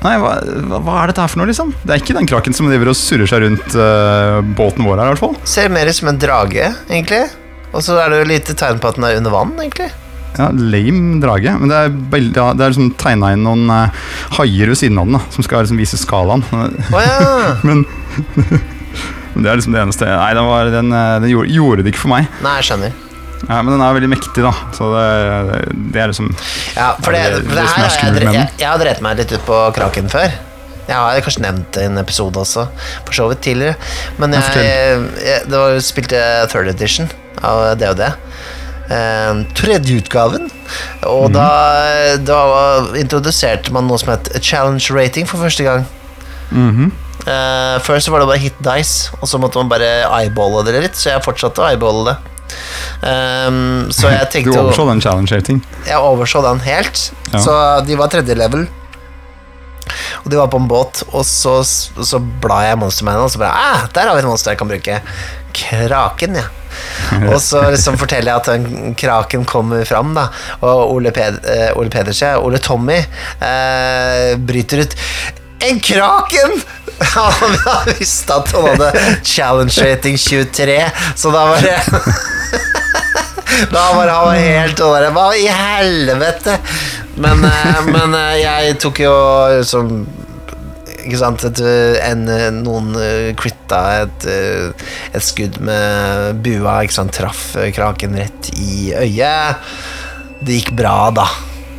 Nei, hva, hva, er dette her for noe, liksom? Det er ikke den kraken som driver og surrer seg rundt uh, båten vår her, i hvert fall. Ser mer ut som en drage, egentlig. Og så er det jo lite tegn på at den er under vann, egentlig. Ja, Lame drage. Men det er, ja, det er liksom tegna inn noen uh, haier ved siden av den, da, som skal liksom vise skalaen. Oh, ja! Men, men det er liksom det eneste Nei, den, var, den, eh, den gjorde, gjorde det ikke for meg. Nei, jeg skjønner. Ja, men den er veldig mektig, da. Så det, det er liksom Ja, for det, det det det her er jeg, jeg, jeg har drept meg litt ut på kraken før. Jeg har kanskje nevnt en episode også, for så vidt tidligere. Men jeg, jeg, det var spilte third edition av DOD. Uh, tredje utgaven. Og mm. da, da introduserte man noe som het challenge rating for første gang. Mm -hmm. uh, før så var det bare hit dice, og så måtte man bare eyeballe det litt, så jeg fortsatte å eyeballe det. Ehm, så jeg tenkte Du overså den challenge-ting? Jeg overså den helt. Ja. Så de var tredje level. Og de var på en båt, og så, så bla jeg Monster Manual, og så bare ah, Der har vi et monster jeg kan bruke. Kraken, ja. og så liksom forteller jeg at den kraken kommer fram, da. Og Ole, Ped eh, Ole Pedersen, Ole Tommy, eh, bryter ut En kraken! Han visste at han hadde challenge rating 23, så da var det Da var han helt sånn Hva i helvete? Men, eh, men eh, jeg tok jo liksom ikke sant, et, en, noen critta et, et skudd med bua, ikke sant, traff kraken rett i øyet. Det gikk bra, da.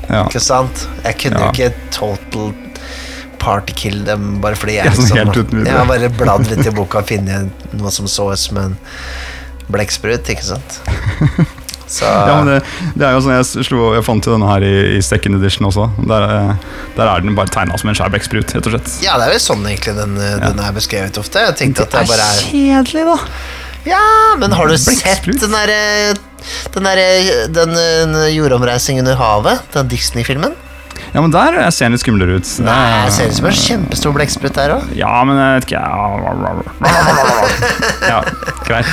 Ja. Ikke sant? Jeg kunne jo Ja. ikke total party kill dem bare fordi jeg Ja, sånn videre. jeg har bare bladd litt i boka og funnet noe som så ut som en blekksprut, ikke sant? Så Ja, men det, det er jo sånn Jeg, slo, jeg fant jo denne her i, i second edition også. Der, eh, der er den bare tegna som en skjær blekksprut, rett og slett. Ja, det er jo sånn egentlig den, eh, den er beskrevet ofte. Jeg tenkte at det bare er kjedelig, da. Ja, men har du sett den derre den der, Den den jordomreising under havet? Den Disney-filmen? Ja, men der ser den litt skumlere ut. Nei, jeg ser ut som en kjempestor blekksprut der òg. Ja, men jeg vet ikke Ja, greit.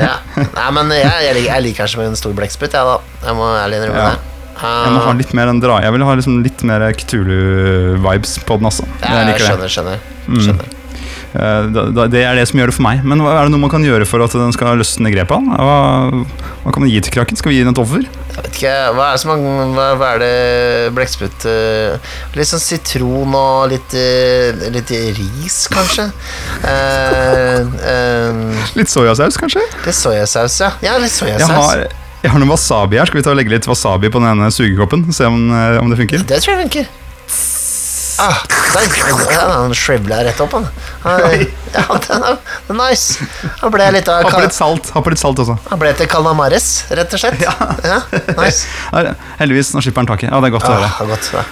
Ja. Nei, men jeg, jeg, liker, jeg liker den som en stor blekksprut, jeg, da. Jeg må ærlig innrømme Ja. det. Jeg må ha litt mer enn dra Jeg vil ha liksom litt mer Kutulu-vibes på den, også. Ja, Jeg jeg det. skjønner, skjønner. Mm. skjønner. Eh, da, det er det som gjør det for meg. Men hva- er det noe man kan gjøre for at den skal løsne grepet? Hva, hva kan man gi til kraken? Skal vi gi den et offer? Jeg vet ikke, hva er det, som er, hva, hva er det blekksprut eh, Litt sånn sitron og litt, eh, litt ris, kanskje? Eh, eh, Litt soyasaus, kanskje? litt soyasaus, ja. Ja, litt Jeg har, jeg har noe wasabi her. Skal vi ta og legge litt wasabi på den ene sugekoppen? Se om, om det funker? Det tror jeg funker. Ah, han shrivla rett opp, han. han ja, den er, den er nice. Han ble litt av Ha litt salt ha litt salt også. Han ble til calamares, rett og slett. Ja, nice. Heldigvis, nå slipper han taket. Ja, det er godt å høre. Ah, godt, ja.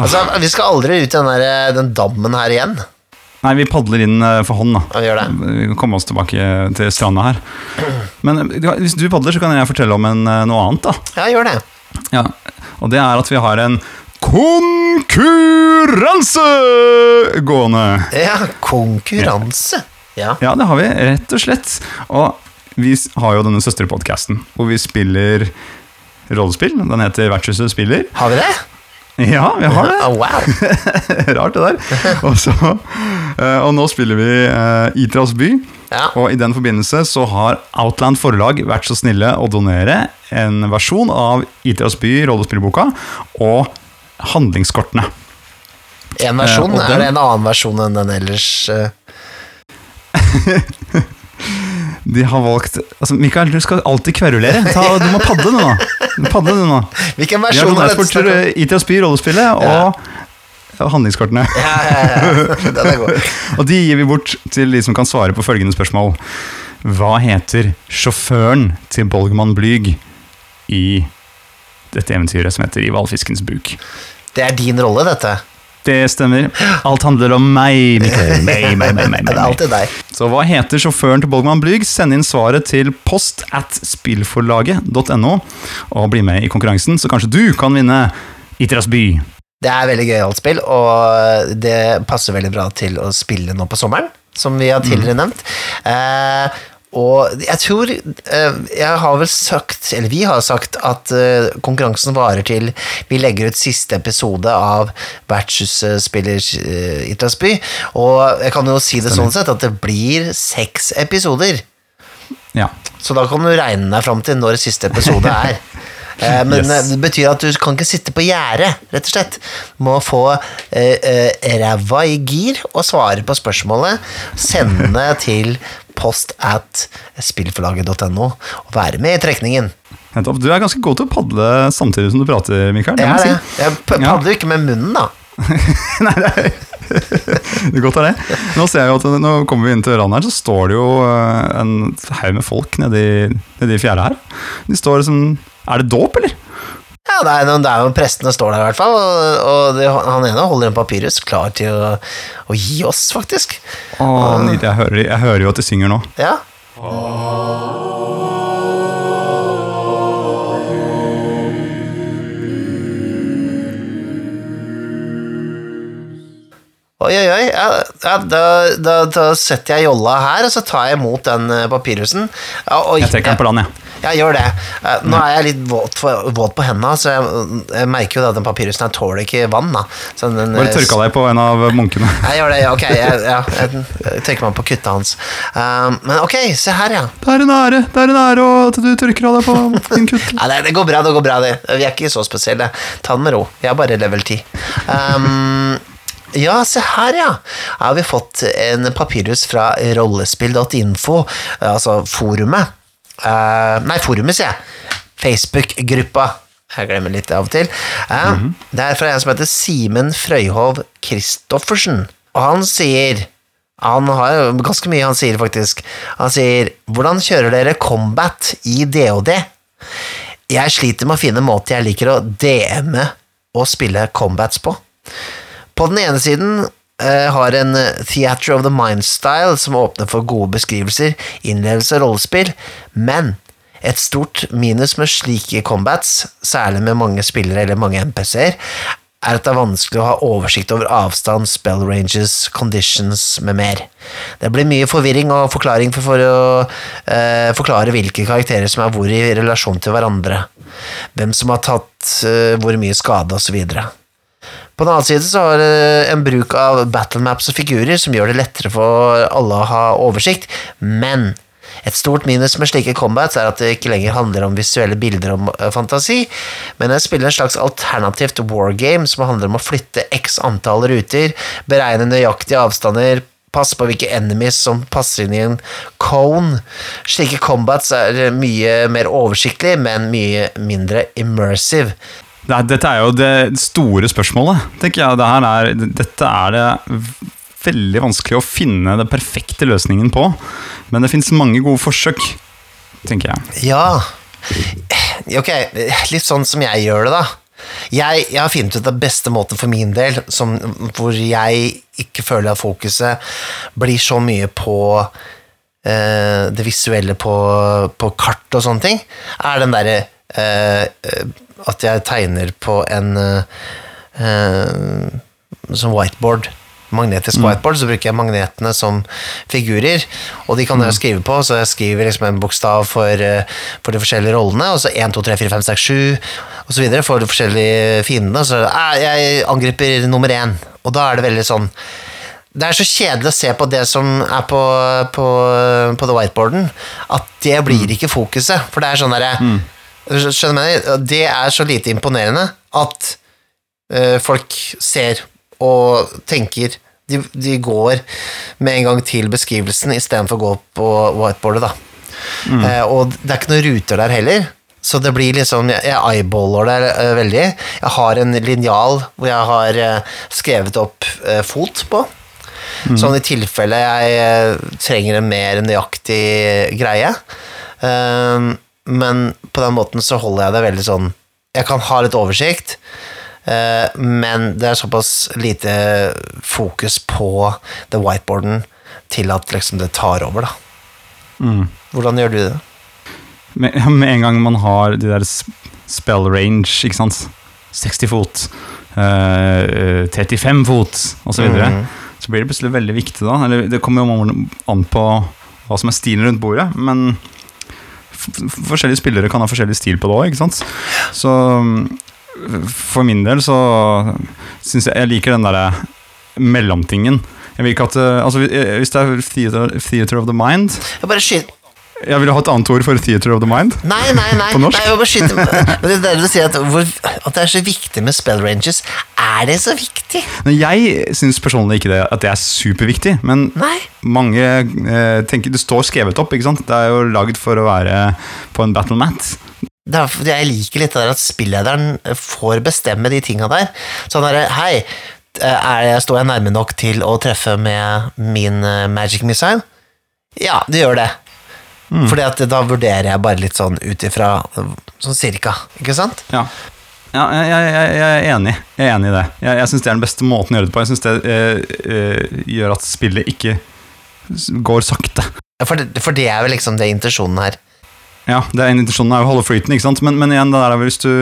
Altså, vi skal aldri ut i den, der, den dammen her igjen. Nei, vi padler inn eh, for hånd, da. Ja, vi gjør det. Vi kan komme oss tilbake til stranda her. Men eh, hvis du padler, så kan jeg fortelle om en, eh, noe annet, da. Ja, gjør det. Ja, og det er at vi har en konkurranse gående. Ja, konkurranse. Ja. Ja, det har vi, rett og slett. Og vi har jo denne søsterpodkasten hvor vi spiller rollespill. Den heter Vertshuset spiller. Har vi det? Ja, vi har det. Oh, wow. Rart, det der. Og, så, eh, og nå spiller vi eh, Itras by. Ja. Og i den forbindelse så har Outland forlag vært så snille å donere en versjon av Itras by, rollespillboka, og handlingskortene. En versjon. Eh, den- Er det en annen versjon enn den ellers? eh? De har valgt Altså, Mikael, du skal alltid kverulere. Ta, du må padle nå. Du Padle du nå. Hvilken versjon er donert dette? og spy om? Itras by, rollespillet, og handlingskortene. Ja, ja, ja. Den er god. Og de gir vi bort til de som kan svare på følgende spørsmål. Hva heter sjåføren til Bolgmann Blyg i dette eventyret som heter I hvalfiskens buk? Det er din rolle, dette. Det stemmer. Alt handler om meg, Mikael. Meg, meg, meg, meg, Det er alltid deg. Så hva heter sjåføren til Bolgman Blyg? Send inn svaret til post at spillforlaget.no, og bli med i konkurransen, så kanskje du kan vinne Itras by. Det er veldig gøyalt spill, og det passer veldig bra til å spille nå på sommeren, som vi har tidligere nevnt. Eh, og jeg tror eh, Jeg har vel sagt, eller vi har sagt, at eh, konkurransen varer til vi legger ut siste episode av Vertshuset spiller uh, Itlasby. Og jeg kan jo si det sånn sett at det blir seks episoder. Ja. Så da kan du regne deg fram til når siste episode er. Eh, Men Yes. eh, det betyr at du kan ikke sitte på gjerdet, rett og slett. Du må få eh, eh, ræva i gir og svare på spørsmålet. Sende til post at spillforlaget.no og være med i trekningen. Du er ganske god til å padle samtidig som du prater, Mikael. Det jeg si. Jeg Ja. padler jo ikke med munnen, da. Nei, det er det er godt er det. Nå ser jeg jo at nå kommer vi inn til ørene her, så står det jo eh, en haug med folk nedi, nedi fjæra her. De står som Er det dåp, eller? Ja, det er, det er jo prestene står der i hvert fall, og, og det, han ene holder en papyrus klar til å, å gi oss, faktisk. Å, nydelig. Jeg hører, jeg hører jo at de synger nå. Ja. Oi, oi, oi. Ja, ja, da, da, da setter jeg jolla her, og så tar jeg imot den eh, papyrusen. Ja, Jeg trekker den på land, jeg. Ja, gjør det. Eh, Nå er jeg litt våt, for, våt på hendene, så jeg, jeg merker jo at den papirhusen her tåler ikke vann. da. Så den, Bare tørka deg på en av munkene. Jeg gjør det, ja, ok. Jeg, ja, jeg, jeg tørker meg på kuttet hans. Um, men ok, se her, ja. Det er en ære det er en ære at du tørker av deg på din kutt. ja det, det går bra, det går bra. Det. Vi er ikke så spesielle. Ta det med ro. Vi er bare level 10. Um, ja, se her, ja. Her har vi fått en papirhus fra rollespill.info, altså forumet. Eh, nei, forumet, sier jeg. Facebook-gruppa. Jeg glemmer litt av og til. Eh, Det er fra en som heter Simen Frøyhov Christoffersen. Og han sier Han har ganske mye han sier, faktisk. Han sier 'Hvordan kjører dere combat i DOD?' Jeg sliter med å finne måter jeg liker å DM-e og spille combats på. På den ene siden har en Theatre of the Mind-style som åpner for gode beskrivelser, innlevelse og rollespill, men et stort minus med slike combats, særlig med mange spillere eller mange MPC-er, er at det er vanskelig å ha oversikt over avstand, spell ranges, conditions med mer. Det blir mye forvirring og forklaring for, for å eh, forklare hvilke karakterer som er hvor i relasjon til hverandre, hvem som har tatt eh, hvor mye skade osv. På den annen side så har det en bruk av battlemaps og figurer som gjør det lettere for alle å ha oversikt, men et stort minus med slike combats er at det ikke lenger handler om visuelle bilder og eh, fantasi, men jeg spiller en slags alternativt wargame som handler om å flytte x antall ruter, beregne nøyaktige avstander, passe på hvilke enemies som passer inn i en cone. Slike combats er mye mer oversiktlig, men mye mindre immersive. Nei, dette er jo det store spørsmålet, tenker jeg. Det er, dette er det veldig vanskelig å finne den perfekte løsningen på. Men det fins mange gode forsøk, tenker jeg. Ja Ok, litt sånn som jeg gjør det, da. Jeg, jeg har funnet ut det beste måten for min del, som, hvor jeg ikke føler at fokuset blir så mye på eh, det visuelle på, på kart og sånne ting, er den derre at jeg tegner på en eh, eh, som whiteboard. Magnetisk whiteboard, så bruker jeg magnetene som figurer, og de kan jeg skrive på, så jeg skriver liksom en bokstav for, eh, for de forskjellige rollene, og så 1, 2, 3, 4, 5, 6, 7, og så videre, for de forskjellige fiendene, så eh, jeg angriper nummer 1, og da er det veldig sånn det er så kjedelig å se på det som er på, på, på the whiteboarden, at det blir ikke fokuset. For det er sånn derre Skjønner du? Det er så lite imponerende at uh, folk ser og tenker de, de går med en gang til beskrivelsen istedenfor å gå på whiteboardet, da. Eh, og det er ikke noen ruter der heller. Så det blir liksom Jeg eyeballer det uh, veldig. Jeg har en linjal hvor jeg har uh, skrevet opp uh, fot på. Sånn i tilfelle jeg eh, trenger en mer nøyaktig greie. Eh, men på den måten så holder jeg det veldig sånn Jeg kan ha litt oversikt, eh, men det er såpass lite fokus på the whiteboarden til at liksom det tar over, da. Hvordan gjør du det? Med, med en gang man har de der spell range, ikke sant 60 fot, uh, 35 fot, osv. Så, mm. så blir det plutselig veldig viktig, da. Eller det kommer jo an på hva som er stilen rundt bordet, men forskjellige spillere kan ha forskjellig stil på det òg, ikke sant. Så mm, for min del så syns jeg jeg liker den derre mellomtingen. Jeg vil ikke at eh, Altså, hvis det er theater, theater of the mind Jeg bare skyter Jeg ville ha et annet ord for theater of the mind. Nei, nei, nei. På norsk? nei Men det er det du sier at, hvor, at det er så viktig med spell ranges. Er det så viktig? Men jeg syns personlig ikke det, at det er superviktig, men Nei. mange eh, tenker Det står skrevet opp, ikke sant? Det er jo lagd for å være på en battle mat. Er jeg liker litt det der at spillederen får bestemme de tinga der. Sånn derre Hei, er jeg, står jeg nærme nok til å treffe med min eh, magic missile? Ja, det gjør det. Fordi at da vurderer jeg bare litt sånn ut ifra sånn cirka, ikke sant? Ja. Ja, jeg, jeg, jeg jeg er enig. Jeg er enig i det. Jeg, jeg syns det er den beste måten å gjøre det på. Jeg syns det eh, eh, gjør at spillet ikke går sakte. For det, for det er vel liksom det intensjonen her. Ja, det er Intensjonen er å holde flyten, ikke sant? Men, men igjen, det der er vel hvis du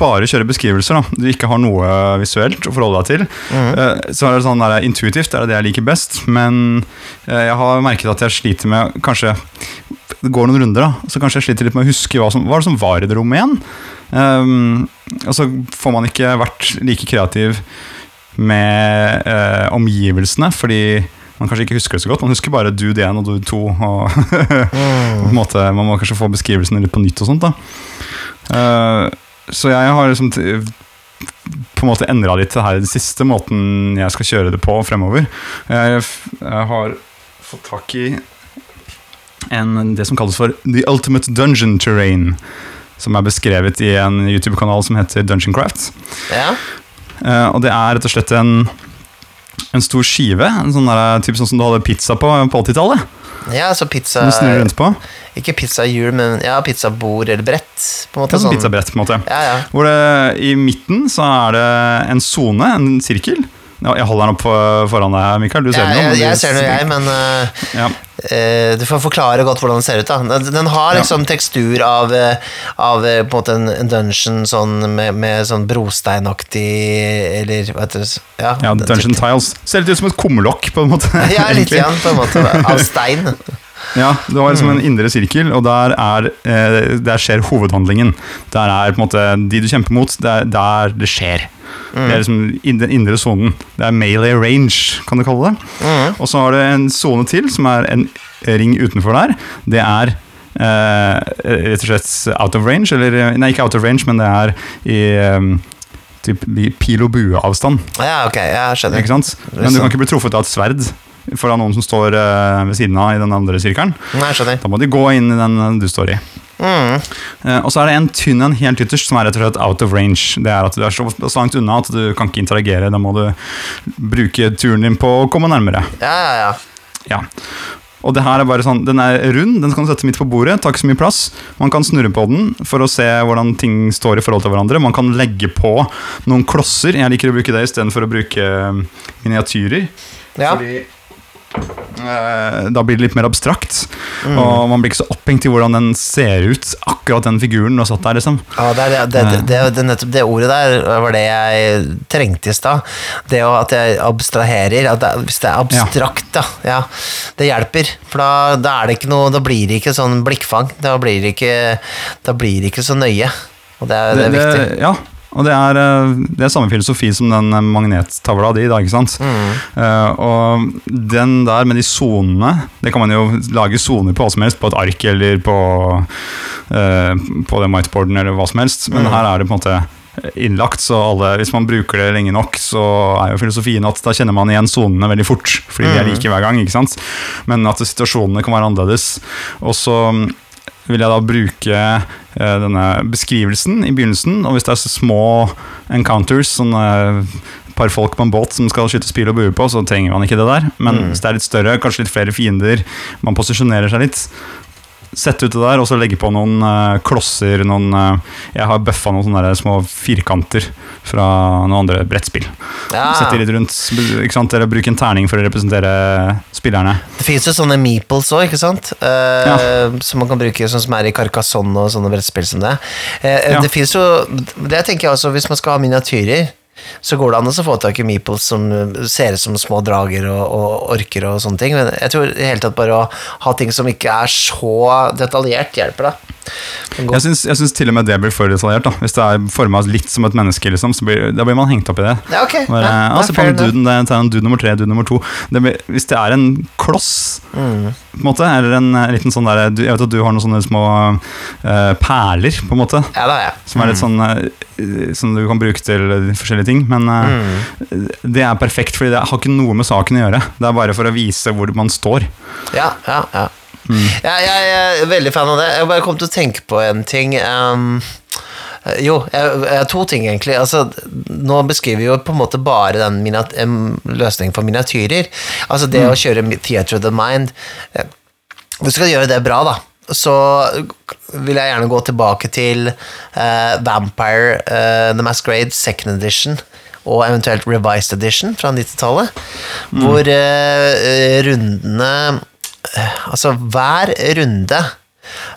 bare kjører beskrivelser, da, du ikke har noe visuelt å forholde deg til, eh, så er det sånn der, intuitivt det er det jeg liker best, men eh, jeg har merket at jeg sliter med kanskje Det går noen runder, da, så kanskje jeg sliter litt med å huske hva, som, hva det som var i det rommet igjen. Um, og så får man ikke vært like kreativ med uh, omgivelsene, fordi man kanskje ikke husker det så godt. Man husker bare dude 1 og dude 2. Og på en måte, man må kanskje få beskrivelsene litt på nytt og sånt. Eh, så jeg har liksom på en måte endra litt det her i det siste måten jeg skal kjøre det på fremover. Jeg, jeg har fått tak i en, det som kalles for The Ultimate Dungeon Terrain. Som er beskrevet i en YouTube-kanal som heter Dungeon Craft. Ja. Uh, og det er rett og slett en, en stor skive, en sånn, der, typ sånn som du hadde pizza på på 80-tallet. ja, så pizza du snur rundt på. Ikke pizzahjul, men ja, pizzabord eller brett. På en måte Ja, pizza sånn. pizzabrett, på en måte. Ja, ja. Hvor det, i midten så er det en sone, en sirkel. Ja, jeg holder den opp foran deg, Mikael. Du ser ja den jo. jeg, jeg ser den jo, jeg, men uh, Ja. uh, du får forklare godt hvordan den ser ut. da Den, har liksom tekstur av, eh, av på en måte en, dungeon sånn med, med sånn brosteinaktig Eller hva heter det Ja, ja, Dungeon. Tiles. Ser litt ut som et kumlokk, på en måte. Ja, litt igjen, på en måte. Av stein. Ja, du har liksom Mm. en indre sirkel, og der, er, eh, der skjer hovedhandlingen. Der er på en måte de du kjemper mot, det er der det skjer. Mm. Det er liksom in- den indre sonen. Det er melee range, kan du kalle det. Mm. Og så har du en sone til, som er en ring utenfor der. Det er eh, rett og slett out of range, eller Nei, ikke out of range, men det er i eh, typ, pil og bue-avstand. Ja, ok, jeg skjønner. Men du kan ikke bli truffet av et sverd foran noen som står eh, ved siden av i den andre sirkelen. Nei. Da må de gå inn i den du står i. Mm. Eh, og så er det en tynn en helt ytterst som er rett og slett out of range. Det er at du er så, langt unna at du kan ikke interagere. Da må du bruke turen din på å komme nærmere. Ja, ja, ja. Ja. Og det her er bare sånn, Den er rund, den kan du sette midt på bordet. Tar ikke så mye plass. Man kan snurre på den for å se hvordan ting står i forhold til hverandre. Man kan legge på noen klosser. Jeg liker å bruke det istedenfor å bruke eh, miniatyrer. ja. Fordi eh, da blir det litt mer abstrakt. Mm. Og man blir ikke så opphengt i hvordan den ser ut, akkurat den figuren har satt der. liksom. Ja, det, er det, det, det, det, nettopp det ordet der var det jeg trengte i stad. Det at jeg abstraherer. At det, hvis det er abstrakt, da. Ja, det hjelper. For da, da er det ikke noe Da blir det ikke sånn blikkfang. Da blir det ikke, blir det ikke så nøye. Og det er, det er viktig. ja, og det er, eh, det er samme filosofi som den magnettavla di, da, ikke sant? Mm. Uh, og den der med de sonene Det kan man jo lage soner på hva som helst, på et ark eller på, uh, på den whiteboarden eller hva som helst, men Mm. her er det på en måte innlagt, så alle, hvis man bruker det lenge nok, så er jo filosofien at da kjenner man igjen sonene veldig fort, fordi de er Mm. like hver gang, ikke sant? Men at situasjonene kan være annerledes. Og så mm, vil jeg da bruke eh, denne beskrivelsen i begynnelsen, og hvis det er så små encounters, sånne par folk på en båt som skal skyte spil og bue på, så trenger man ikke det der. Men Mm. hvis det er litt større, kanskje litt flere fiender, man posisjonerer seg litt, sette ut det der, og så legge på noen uh, klosser, noen uh, Jeg har bøffa noen sånne små firkanter fra noen andre brettspill. Ja. Sette litt rundt, ikke sant? eller bruke en terning for å representere spillerne. Det fins jo sånne meeples òg, ikke sant? Eh, Som man kan bruke, sånn som er i Carcassonne og sånne brettspill som det. Uh, Ja. Det fins jo Det tenker jeg også, hvis man skal ha miniatyrer, så går det an å få tak i meeples som ser ut som små drager og, og orker og sånne ting. Men jeg tror i hele tatt bare å ha ting som ikke er så detaljert, hjelper da. Jeg syns, jeg syns til og med det blir for detaljert. da Hvis det er forma litt som et menneske, liksom, så blir, da blir man hengt opp i det. Ja, okay. Bare, Ja, ja, på fair duden, det er en dude nummer tre, dude nummer to. Det blir, hvis det er en kloss, Mm. på en måte, eller en eh, liten sånn der Jeg vet at du har noen sånne små uh, perler, på en måte. Ja, da, ja. Som er litt sånn uh, Som du kan bruke til forskjellige ting. Men Mm. eh, det er perfekt, fordi det har ikke noe med saken å gjøre. Det er bare for å vise hvor man står. Ja, ja, ja. Mm. Jeg, jeg, jeg er veldig fan av det. Jeg bare kom til å tenke på en ting. Um, jo, jeg, to ting egentlig. Altså, nå beskriver vi jo på en måte bare den løsningen for miniatyrer. Altså det Mm. å kjøre Theater of the Mind. Hvis Du skal gjøre det bra, da. så vil jeg gjerne gå tilbake til uh, Vampire uh, The Masquerade Second Edition og eventuelt Revised Edition fra 90-tallet, hvor uh, rundene eh, Altså, hver runde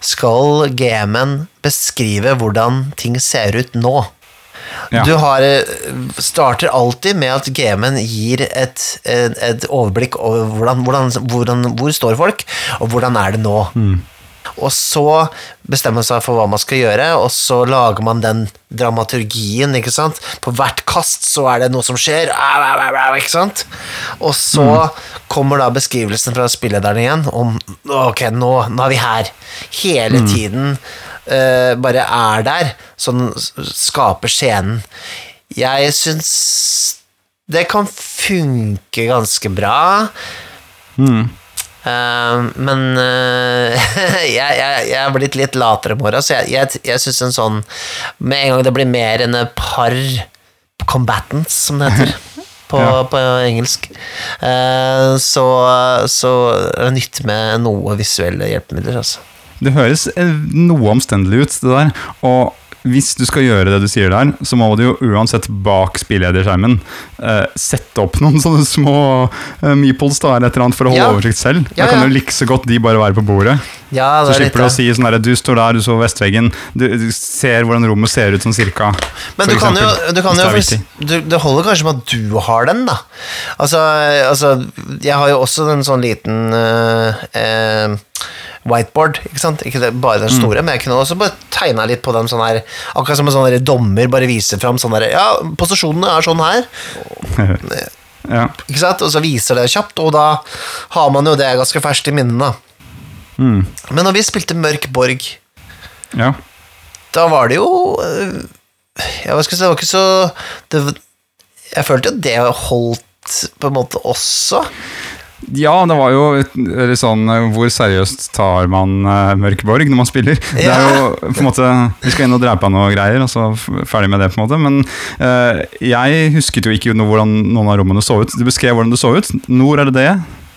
skal GM-en beskrive hvordan ting ser ut nå. Ja. Du har, starter alltid med at GM-en gir et, et, overblikk over hvordan, hvordan, hvordan, hvor står folk, og hvordan er det nå. Og så bestemmer man seg for hva man skal gjøre, og så lager man den dramaturgien, ikke sant. På hvert kast så er det noe som skjer, ikke sant. Og så kommer da beskrivelsen fra spillederen igjen om ok, nå, nå er vi her. Hele tiden uh, bare er der, sånn skaper scenen. Jeg syns det kan funke ganske bra. Eh, men uh, jeg, jeg, jeg er blitt litt latere med åra, så jeg, jeg, jeg syns en sånn Med en gang det blir mer enn par combatants, som det heter på, Ja. på engelsk, Uh, så, så er det nytt med noe visuelle hjelpemidler, altså. Det høres noe omstendelig ut, det der. Og hvis du skal gjøre det du sier der, så må du jo uansett bak spillederskjermen eh, sette opp noen sånne små eh, meeples da, eller et eller annet for å holde Ja. oversikt selv. Ja, Da kan jo like så godt de bare være på bordet. Ja, Så er slipper du å si sånn der, du står der, du så vestveggen, du, du ser hvordan rommet ser ut sånn cirka. Men du kan jo, du kan jo det du, Det holder kanskje med at du har den, da. Altså, altså Jeg har jo også en sånn liten eh, eh, whiteboard, ikke sant? Ikke det, bare Mm. den store, men jeg kunne også bare tegna litt på den sånn her Akkurat som en sånn dommer bare viser fram sånn her Ja, posisjonene er sånn her, Ja. ikke sant? Og så viser det kjapt, og da har man jo det ganske ferskt i minnet, da. Mm. Men når vi spilte Mørk Borg ja. da var det jo øh, Ja, hva skal jeg si, det var ikke så det, Jeg følte jo det holdt på en måte også. Ja, det var jo litt sånn Hvor seriøst tar man uh, Mørkeborg når man spiller? Det er jo på en måte Vi skal inn og drepe noe greier, og så ferdig med det, på en måte. Men uh, jeg husket jo ikke noe hvordan noen av rommene så ut. Du beskrev hvordan det så ut. Nord er det det.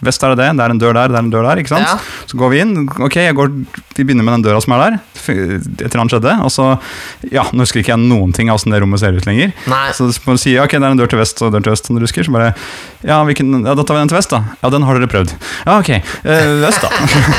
Vest er det det. Det er en dør der, det er en dør der. ikke sant? Ja. Så går vi inn. Ok, går, vi begynner med den døra som er der. Et eller annet skjedde. Og så Ja, nå husker ikke jeg noen ting av åssen det rommet ser ut lenger. Nei. Så må du si ok, det er en dør til vest og dør til øst, som du husker. Så bare Ja, hvilken, ja da tar vi den til vest, da. Ja, den har dere prøvd. Ja, ok. Eh, øst, da.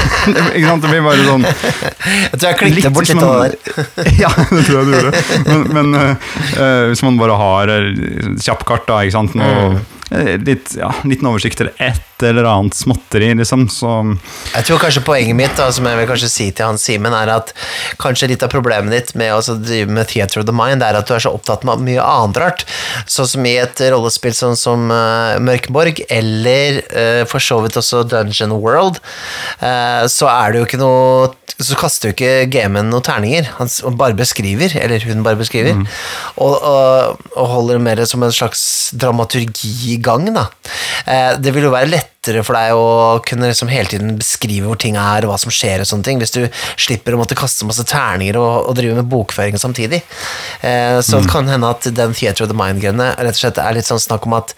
ikke sant? Det blir bare sånn Jeg tror jeg klikket bort litt av det der. ja, det tror jeg du gjorde. Men, men uh, eh, hvis man bare har uh, kjappkart, da, ikke sant. Noe, eh, litt, ja, liten oversikt eller et eller annet småtteri, liksom. Så Jeg tror kanskje poenget mitt, da, som jeg vil kanskje si til han Simen, er at kanskje litt av problemet ditt med å drive med Theater of the Mind, er at du er så opptatt med mye annet rart. Sånn som i et rollespill sånn som uh, Mørkeborg, eller uh, for så vidt også Dungeon World, uh, så er det jo ikke noe Så kaster jo ikke gamen noen terninger. Han bare beskriver, eller hun bare beskriver, og, og, og holder mer som en slags dramaturgi i gang, da. Eh, det vil jo være lettere for deg å kunne liksom hele tiden beskrive hvor ting er, og hva som skjer, og sånne ting, hvis du slipper å måtte kaste masse terninger og, og drive med bokføring samtidig. Eh, så det kan hende at den Theater of the Mind-greiene rett og slett er litt sånn snakk om at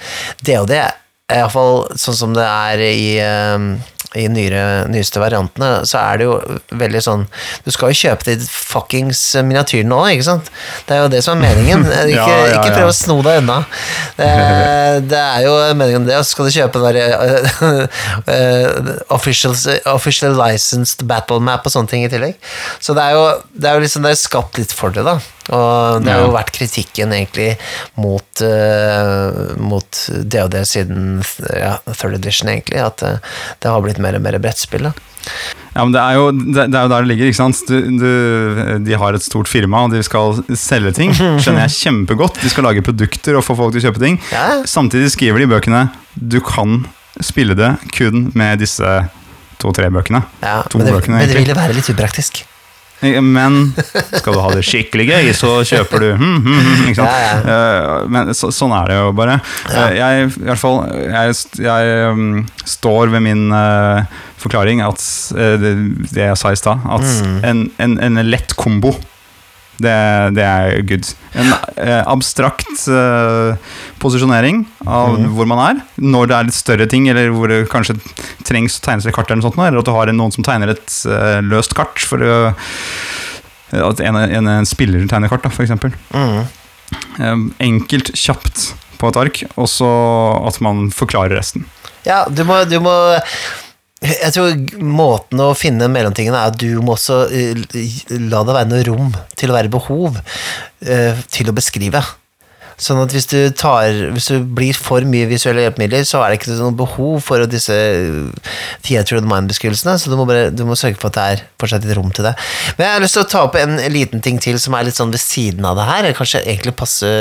det og det, iallfall sånn som det er i eh, i nyere, nyeste variantene, så er det jo veldig sånn Du skal jo kjøpe de fuckings miniatyrene òg, ikke sant? Det er jo det som er meningen. Ikke, Ja, ja, ikke prøv å sno deg unna. Det, det er jo meningen det, skal du kjøpe den derre official, official licensed battle map og sånne ting i tillegg. Så det er jo, det er jo liksom det er skapt litt for det, da. Og det har jo vært kritikken egentlig mot, uh, mot DOD siden ja, third edition, egentlig, at uh, det har blitt mer og mer brettspill. da. Ja, men det er jo, det, er jo der det ligger, ikke sant. Du, du, de har et stort firma, og de skal selge ting. Skjønner jeg kjempegodt. De skal lage produkter og få folk til å kjøpe ting. Ja. Samtidig skriver de i bøkene du kan spille det kun med disse to-tre bøkene. Ja, To men det, bøkene, men det ville være litt upraktisk. Men skal du ha det skikkelig gøy, så kjøper du hmm, hmm, hmm, ikke sant? Ja, ja. Men så, sånn er det jo bare. Ja. Eh, Jeg, i hvert fall, jeg, jeg um, står ved min uh, forklaring, at uh, det, det jeg sa i stad, at Mm. en, en, en lett kombo Det, det er good. En eh, abstrakt eh, posisjonering av mm. hvor man er, når det er litt større ting, eller hvor det kanskje trengs å tegnes et kart, eller noe sånt, eller at du har noen som tegner et eh, løst kart for å At en, en, en spiller tegner kart, f.eks. for eksempel. Mm. Eh, enkelt, kjapt på et ark, og så at man forklarer resten. Ja, du må, du må Jeg tror måten å finne mellomtingene er at du må også eh, la det være noe rom til å være behov eh, til å beskrive. Sånn at hvis du, tar, hvis du blir for mye visuelle hjelpemidler, så er det ikke noe behov for disse theater of the mind-beskrivelsene, så du må, bare, du må sørge for at det er fortsatt et rom til det. Men jeg har lyst til å ta opp en liten ting til som er litt sånn ved siden av det her, eller kanskje egentlig passe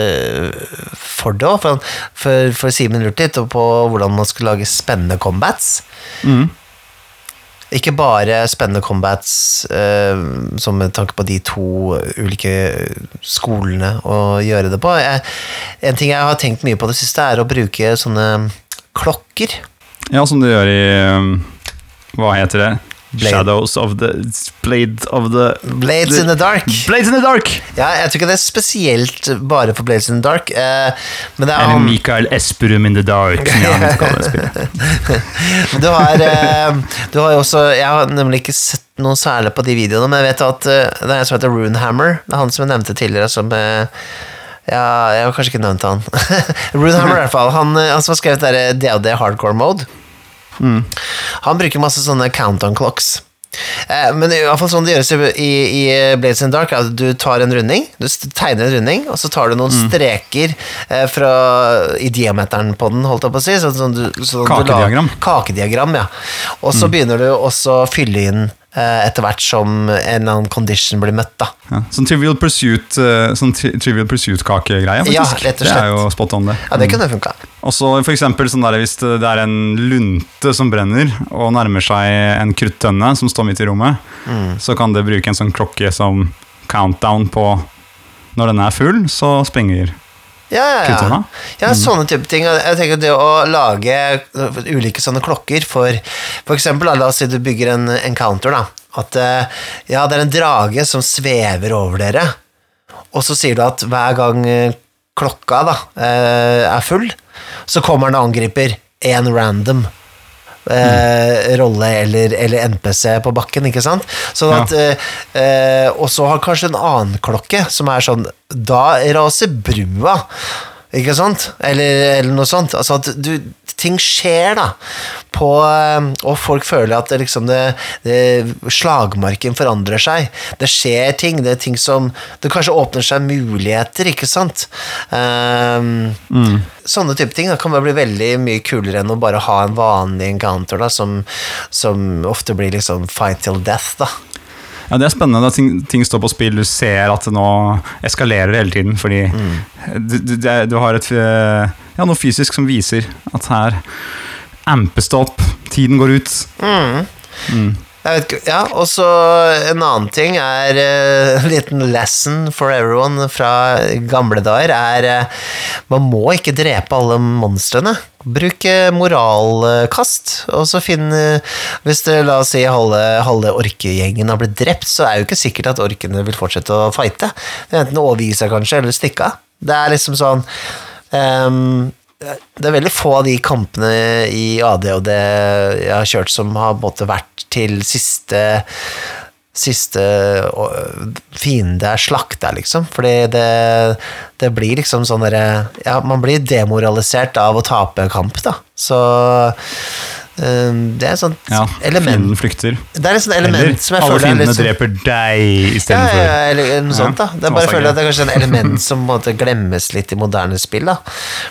for det òg, for, for, for Simen lurte litt på hvordan man skulle lage spennende combats. Ikke bare spennende combats eh, som med tanke på de to ulike skolene å gjøre det på. Jeg, en ting jeg har tenkt mye på det siste, er å bruke sånne klokker. Ja, som du gjør i um, Hva heter det? Blade. Shadows of the Blade of the Blades in the dark. Blades in the Dark! Ja, jeg tror ikke det er spesielt bare for Blades in the dark, eh, men det er Eller Mikael Esperum in the Dark, som jeg spillet. du har, eh, du har jo også Jeg har nemlig ikke sett noe særlig på de videoene, men jeg vet at eh, det er en som heter Runehammer. Det er han som jeg nevnte tidligere, som eh, ja, jeg har kanskje ikke nevnt han. Runehammer, i hvert fall. Han, eh, han som har skrevet DOD Hardcore Mode. Han bruker masse sånne countdown clocks. Eh, men i hvert fall sånn det gjøres i, Blades in Dark, er at du tar en runding, du tegner en runding, og så tar du noen streker eh, fra, i diameteren på den, holdt jeg på å si. Sånn, sånn du, sånn du la- Kakediagram. Kakediagram, ja. Og så begynner du også å fylle inn etter hvert som en eller annen condition blir møtt, da. Ja, sånn Trivial Pursuit uh, Sånn tri Trivial Pursuit-kakegreie, faktisk. Ja, rett og slett. Det er jo spot on, det. Ja, det kunne funka. Og så eksempel sånn der, hvis det er en lunte som brenner, og nærmer seg en kruttønne som står midt i rommet, Mm. så kan det bruke en sånn klokke som countdown på Når den er full, så sprenger Ja, ja, ja. Ja sånne type ting. Jeg tenker det å lage ulike sånne klokker for f.eks. la oss si du bygger en encounter, da. At eh, ja, det er en drage som svever over dere, og så sier du at hver gang eh, klokka da eh, er full, så kommer den og angriper én random. Eh, rolle eller, eller NPC på bakken, ikke sant? Sånn at, ja. eh, og så har kanskje en annen klokke som er sånn Da raser brua, ikke sant? Eller, eller noe sånt. Altså at du, ting skjer, da. På, eh, og folk føler at det liksom det, det, slagmarken forandrer seg. Det skjer ting. Det er ting som Det kanskje åpner seg muligheter, ikke sant? Um, Sånne type ting da, kan bare bli veldig mye kulere enn å bare ha en vanlig encounter, da, som, som ofte blir liksom fight till death, da. Ja, Det er spennende at ting, ting står på spill. Du ser at det nå eskalerer hele tiden. Fordi du, du, du har et eh, ja, noe fysisk som viser at her ampes det opp. Tiden går ut. Mm. vet ikke, ja, og så en annen ting er eh, En liten lesson for everyone fra gamle dager er uh, Man må ikke drepe alle monstrene. Bruk eh, moralkast, og så finn Hvis det, la oss si, halve, halve orkegjengen har blitt drept, så er jo ikke sikkert at orkene vil fortsette å fighte. Det enten overgi seg, kanskje, eller stikke av. Det er liksom sånn ehm, det er veldig få av de kampene i AD og det jeg har kjørt som har på en måte vært til siste Siste fiende er slakta, liksom. Fordi det, det blir liksom sånn derre Ja, man blir demoralisert av å tape kamp, da. Så det er et sånt Ja, element Fienden flykter. Det er et sånt element Eller som jeg føler Alle fiendene sånn dreper deg istedenfor ja, ja, eller noe sånt, da. Det er bare føler at det er kanskje en element som på en måte glemmes litt i moderne spill. da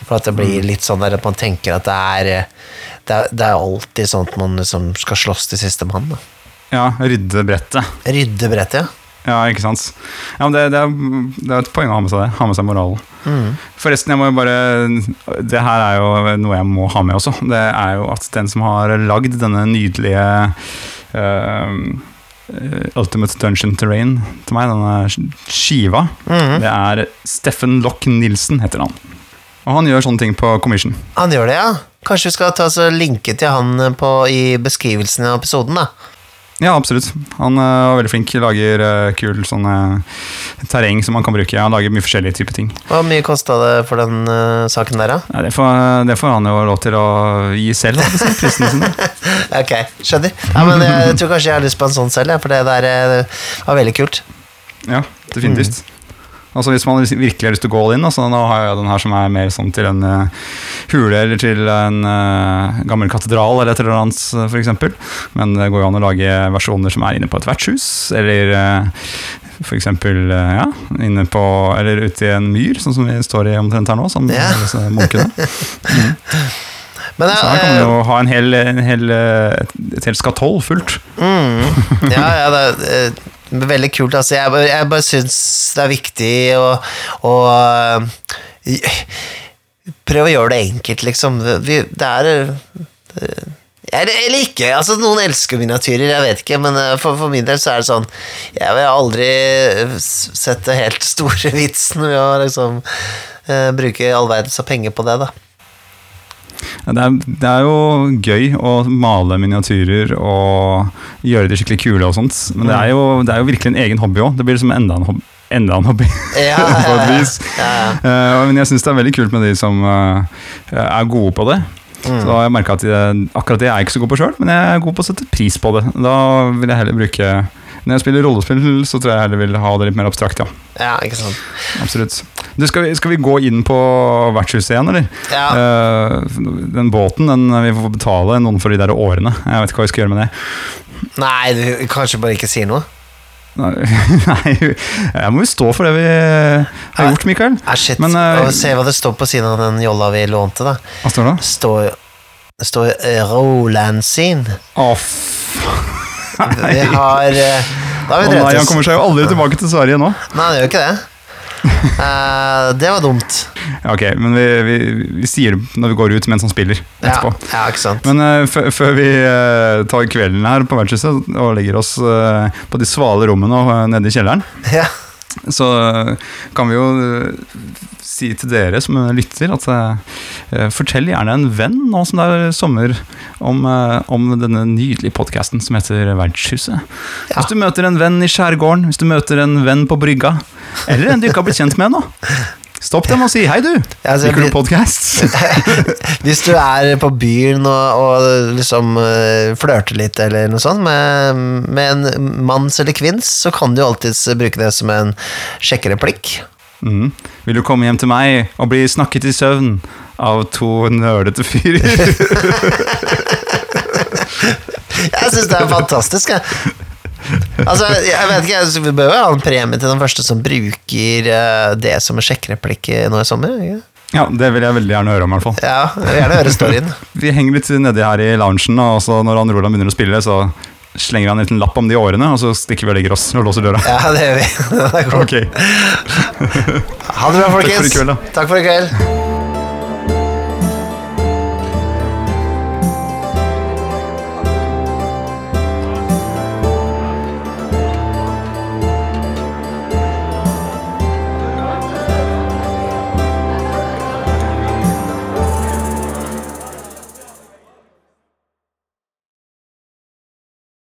For at det blir Mm. litt sånn der at man tenker at det er Det er, det er alltid sånn at man liksom skal slåss til siste mann. Ja, rydde brettet. Rydde brettet, ja. Ja, ikke sant. Ja, men det, det, er, det er et poeng å ha med seg det. Ha med seg moralen. Mm. Forresten, jeg må jo bare Det her er jo noe jeg må ha med også. Det er jo at den som har lagd denne nydelige uh, Ultimate Dungeon Terrain til meg, denne skiva, mm. det er Steffen Lock Nilsen, heter han. Og han gjør sånne ting på commission. Han gjør det, ja. Kanskje vi skal ta oss linke til han på, i beskrivelsen av episoden, da. Ja, absolutt. Han uh, var veldig flink. Lager uh, kul sånn eh, terreng som man kan bruke. Han lager mye forskjellige typer ting. Hvor mye kosta det for den uh, saken der, da? Ja, det, får, det får han jo lov til å gi selv, si, prisene sine. Ok, skjønner. Ja, men jeg tror kanskje jeg har lyst på en sånn selv, ja, for det der var veldig kult. Ja, definitivt. Altså Hvis man virkelig har lyst til å gå all in, altså, nå har jeg den her som er mer sånn til en uh, hule eller til en uh, gammel katedral eller et eller annet, uh, f.eks. Men det går jo an å lage versjoner som er inne på et vertshus, eller uh, f.eks. Uh, ja, inne på Eller ute i en myr, sånn som vi står i omtrent her nå, som Ja. disse munkene. Men Så her kan man jo ha en hel, en hel, eh, et, helt skatoll fullt. Mm, ja, ja, det eh, veldig kult. Altså, jeg, jeg bare syns det er viktig å, å Prøve å gjøre det enkelt, liksom. Vi, det er det, eller, ikke. altså Noen elsker miniatyrer, jeg vet ikke, men eh, for, for min del så er det sånn Jeg vil aldri sette helt store vitsen ved å liksom uh, bruke all verdens penger på det, da. Det er, det er jo gøy å male miniatyrer og gjøre de skikkelig kule og sånt, men det er jo, det er jo virkelig en egen hobby òg. Det blir liksom enda en hobby. Enda en hobby, Ja, på et vis. ja, ja. Eh, men jeg syns det er veldig kult med de som uh, er gode på det. Mm. Så jeg merka at jeg, akkurat det er jeg ikke så god på sjøl, men jeg er god på å sette pris på det. Da vil jeg heller bruke Når jeg spiller rollespill, så tror jeg heller vil ha det litt mer abstrakt, ja. ja, ikke sant. Absolutt. Du, skal, vi, skal vi gå inn på vertshuset igjen, eller? Ja. Uh, den båten, den vi får betale noen for de der årene. Jeg vet ikke hva vi skal gjøre med det. Nei, du kanskje bare ikke si noe? Nei, jeg må jo stå for det vi har gjort, Mikael. Ah, shit. Men, uh, se hva det står på siden av den jolla vi lånte, da. Hva står det? Står, det står eh, Roland sin. F... Vi har eh, Da har vi han drept oss. kommer seg jo aldri tilbake til Sverige nå. Nei, det gjør ikke det. Uh, det var dumt. Ja, ok, men vi, vi, vi sier det når vi går ut mens han spiller etterpå. ja, ikke sant. Men uh, før- vi uh, tar kvelden her på vertshuset og legger oss eh, på de svale rommene og nede i kjelleren, Ja. Så eh, kan vi jo eh, si til dere som lytter at eh, fortell gjerne en venn nå som det er sommer, om, om denne nydelige podkasten som heter Vertshuset. Ja. Hvis du møter en venn i skjærgården, hvis du møter en venn på brygga, eller en du ikke har blitt kjent med ennå, stopp dem og si 'hei, du'. Altså, Liker du podkast? Hvis du er på byen og, og liksom eh, flørter litt eller noe sånt med, med en manns eller kvinns, så kan du alltids bruke det som en sjekkereplikk. Mm. Vil du komme hjem til meg og bli snakket i søvn av to nølete fyrer? Jeg syns det er fantastisk, jeg. Altså, jeg vet ikke, Vi bør jo ha en premie til den første som bruker eh, det som en sjekkereplikk nå i sommer. Ikke? ja, det vil jeg veldig gjerne høre om, i hvert fall. Ja, jeg vil gjerne høre storyen. Vi henger litt nedi her i loungen, og så når han Roland begynner å spille, så slenger han en liten lapp om de årene, og så stikker vi og legger oss og låser døra. Ja, det gjør vi. Det er godt. Ok, Ha det bra, folkens. Takk for i kveld, da. Takk for i kveld.